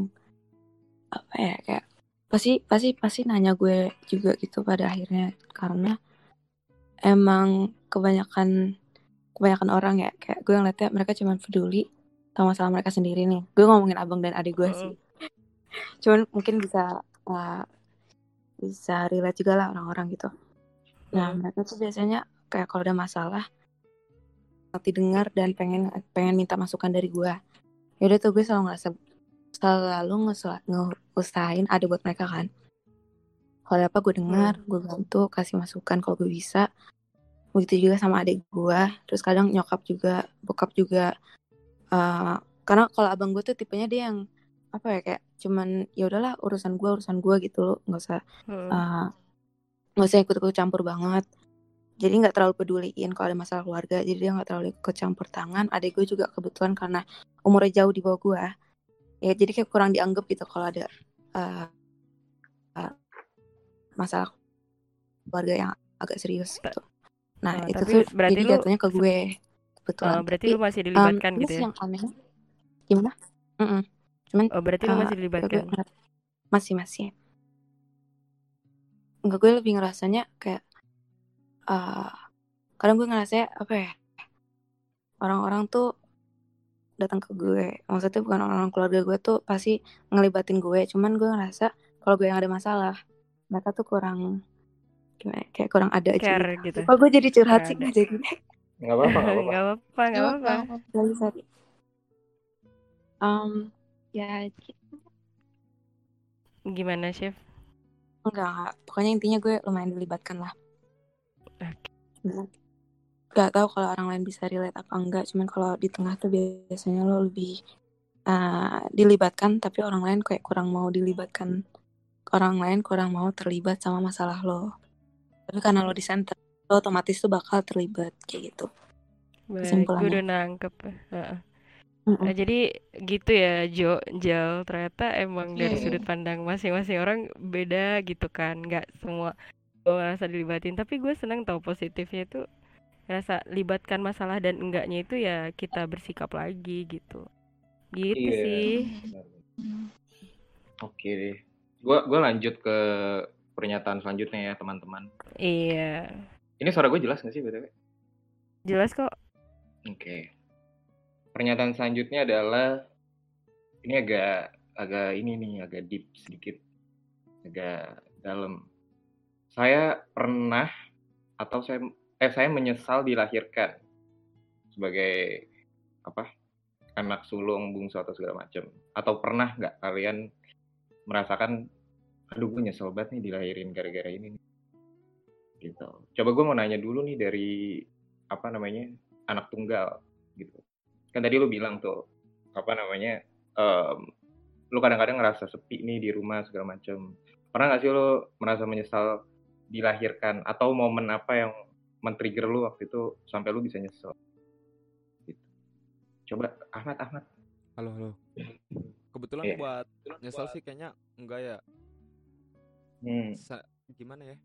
apa ya kayak pasti pasti pasti nanya gue juga gitu pada akhirnya. Karena emang kebanyakan kebanyakan orang ya kayak gue ngeliatnya mereka cuma peduli sama masalah mereka sendiri nih. Gue ngomongin abang dan adik gue sih. [laughs] Cuman mungkin bisa uh, bisa relate juga lah orang-orang gitu. Nah mereka tuh biasanya kayak kalau ada masalah nanti dengar dan pengen pengen minta masukan dari gue. Yaudah tuh gue selalu ngerasa selalu ngeusahain ada buat mereka kan? Kalau apa gue dengar gue bantu kasih masukan kalau gue bisa. Begitu juga sama adik gue. Terus kadang nyokap juga bokap juga. Eh, karena kalau abang gue tuh tipenya dia yang apa ya kayak cuman ya udahlah urusan gue urusan gue gitu loh. Nggak usah Hmm. eh, nggak usah ikut ikut campur banget. Jadi nggak terlalu peduliin kalau ada masalah keluarga. Jadi dia nggak terlalu ikut campur tangan. Adik gue juga kebetulan karena umurnya jauh di bawah gue ya jadi kayak kurang dianggap gitu kalau ada eh, eh, masalah keluarga yang agak serius gitu. Nah Oh, itu tuh berarti jadi jatuhnya ke gue kebetulan. Oh, berarti Tapi, lu masih dilibatkan terus gitu ya? yang aneh. Gimana? Mm-mm. cuman oh berarti lu eh, masih ya gue dilibatkan ngeras- masih masih. Enggak gue lebih ngerasanya kayak eh kadang gue ngerasa apa ya orang-orang tuh datang ke gue maksudnya bukan orang-orang keluarga gue tuh pasti ngelibatin gue cuman gue ngerasa kalau gue yang ada masalah mereka tuh kurang gimana ya, kayak kurang ada aja care gitu Kok gue jadi curhat sih Kurang nggak jadi nggak apa-apa nggak apa-apa nggak apa-apa nggak apa-apa Sorry. Um, ya gitu. gimana chef enggak, enggak. Pokoknya intinya gue lumayan dilibatkan lah. Oke. Cuman Gak tahu kalau orang lain bisa relate apa enggak. Cuman kalau di tengah tuh biasanya lo lebih uh, dilibatkan, tapi orang lain kayak kurang mau dilibatkan. Orang lain kurang mau terlibat sama masalah lo. Tapi karena lo di center, lo otomatis tuh bakal terlibat kayak gitu. baik gue Kesimpulannya. udah nangkep Heeh. Mm-mm. Nah, jadi gitu ya Jo Jal ternyata emang dari Iya. sudut pandang masing-masing orang beda gitu kan nggak semua gue ngerasa dilibatin tapi gue seneng tau positifnya itu ngerasa libatkan masalah dan enggaknya itu ya kita bersikap lagi gitu gitu Iya. sih Oke deh. Gua gua lanjut ke pernyataan selanjutnya ya teman-teman. iya Ini suara gue jelas nggak sih btw? jelas kok Oke. Pernyataan selanjutnya adalah ini agak agak ini nih agak deep sedikit, agak dalam. Saya pernah atau saya eh saya menyesal dilahirkan sebagai apa anak sulung bungsu atau segala macam. Atau pernah nggak kalian merasakan, aduh gue nyesel banget nih dilahirin gara-gara ini. nih." Gitu. Coba gue mau nanya dulu nih dari apa namanya anak tunggal gitu kan tadi lu bilang tuh apa namanya em, lu kadang-kadang ngerasa sepi nih di rumah segala macam pernah nggak sih lu merasa menyesal dilahirkan atau momen apa yang men-trigger lu waktu itu sampai lu bisa nyesel gitu. coba Ahmad Ahmad Halo, halo. kebetulan Iya. buat nyesel sih kayaknya enggak ya Hmm. Sa- gimana ya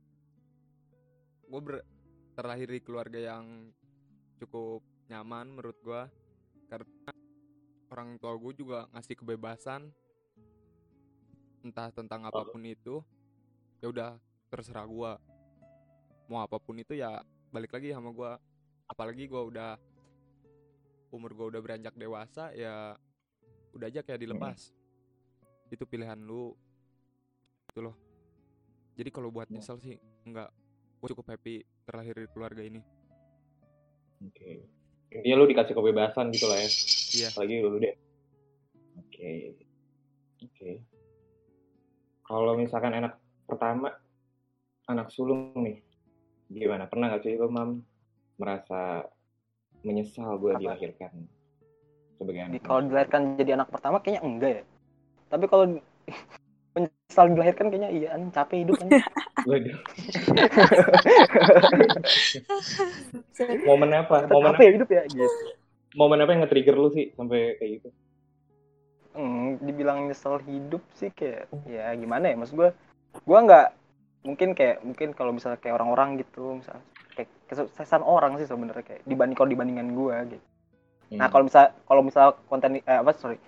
gue ber terlahir di keluarga yang cukup nyaman menurut gue karena orang tua gue juga ngasih kebebasan entah tentang apa pun itu ya udah terserah gue mau apa pun itu ya balik lagi sama gue apalagi gue udah umur gue udah beranjak dewasa ya udah aja kayak dilepas itu pilihan lu itu loh jadi kalau buat Ya. nyesel sih enggak gue cukup happy terlahir di keluarga ini Oke. Intinya lu dikasih kebebasan gitu lah ya. Iya. Apalagi lu deh. Oke. Oke. Kalau misalkan anak pertama, anak sulung nih, gimana? Pernah nggak sih lu mam merasa menyesal gue Apa? dilahirkan sebagai anak? Di- kalau dilahirkan jadi anak pertama kayaknya enggak ya tapi kalau [laughs] menyesal dilahirkan kayaknya iya anjing, capek hidup. Waduh. [laughs] Momen apa? Momen capek hidup ya gitu momen apa yang nge-trigger lu sih sampai kayak gitu? Hmm, dibilang nyesel hidup sih kayak ya gimana ya maksud gue gue nggak mungkin kayak mungkin kalau misalnya kayak orang-orang gitu misalnya kayak kesuksesan orang sih sebenarnya kayak dibanding kalau dibandingan gue gitu nah Hmm. kalau misal kalau misal konten eh, apa sorry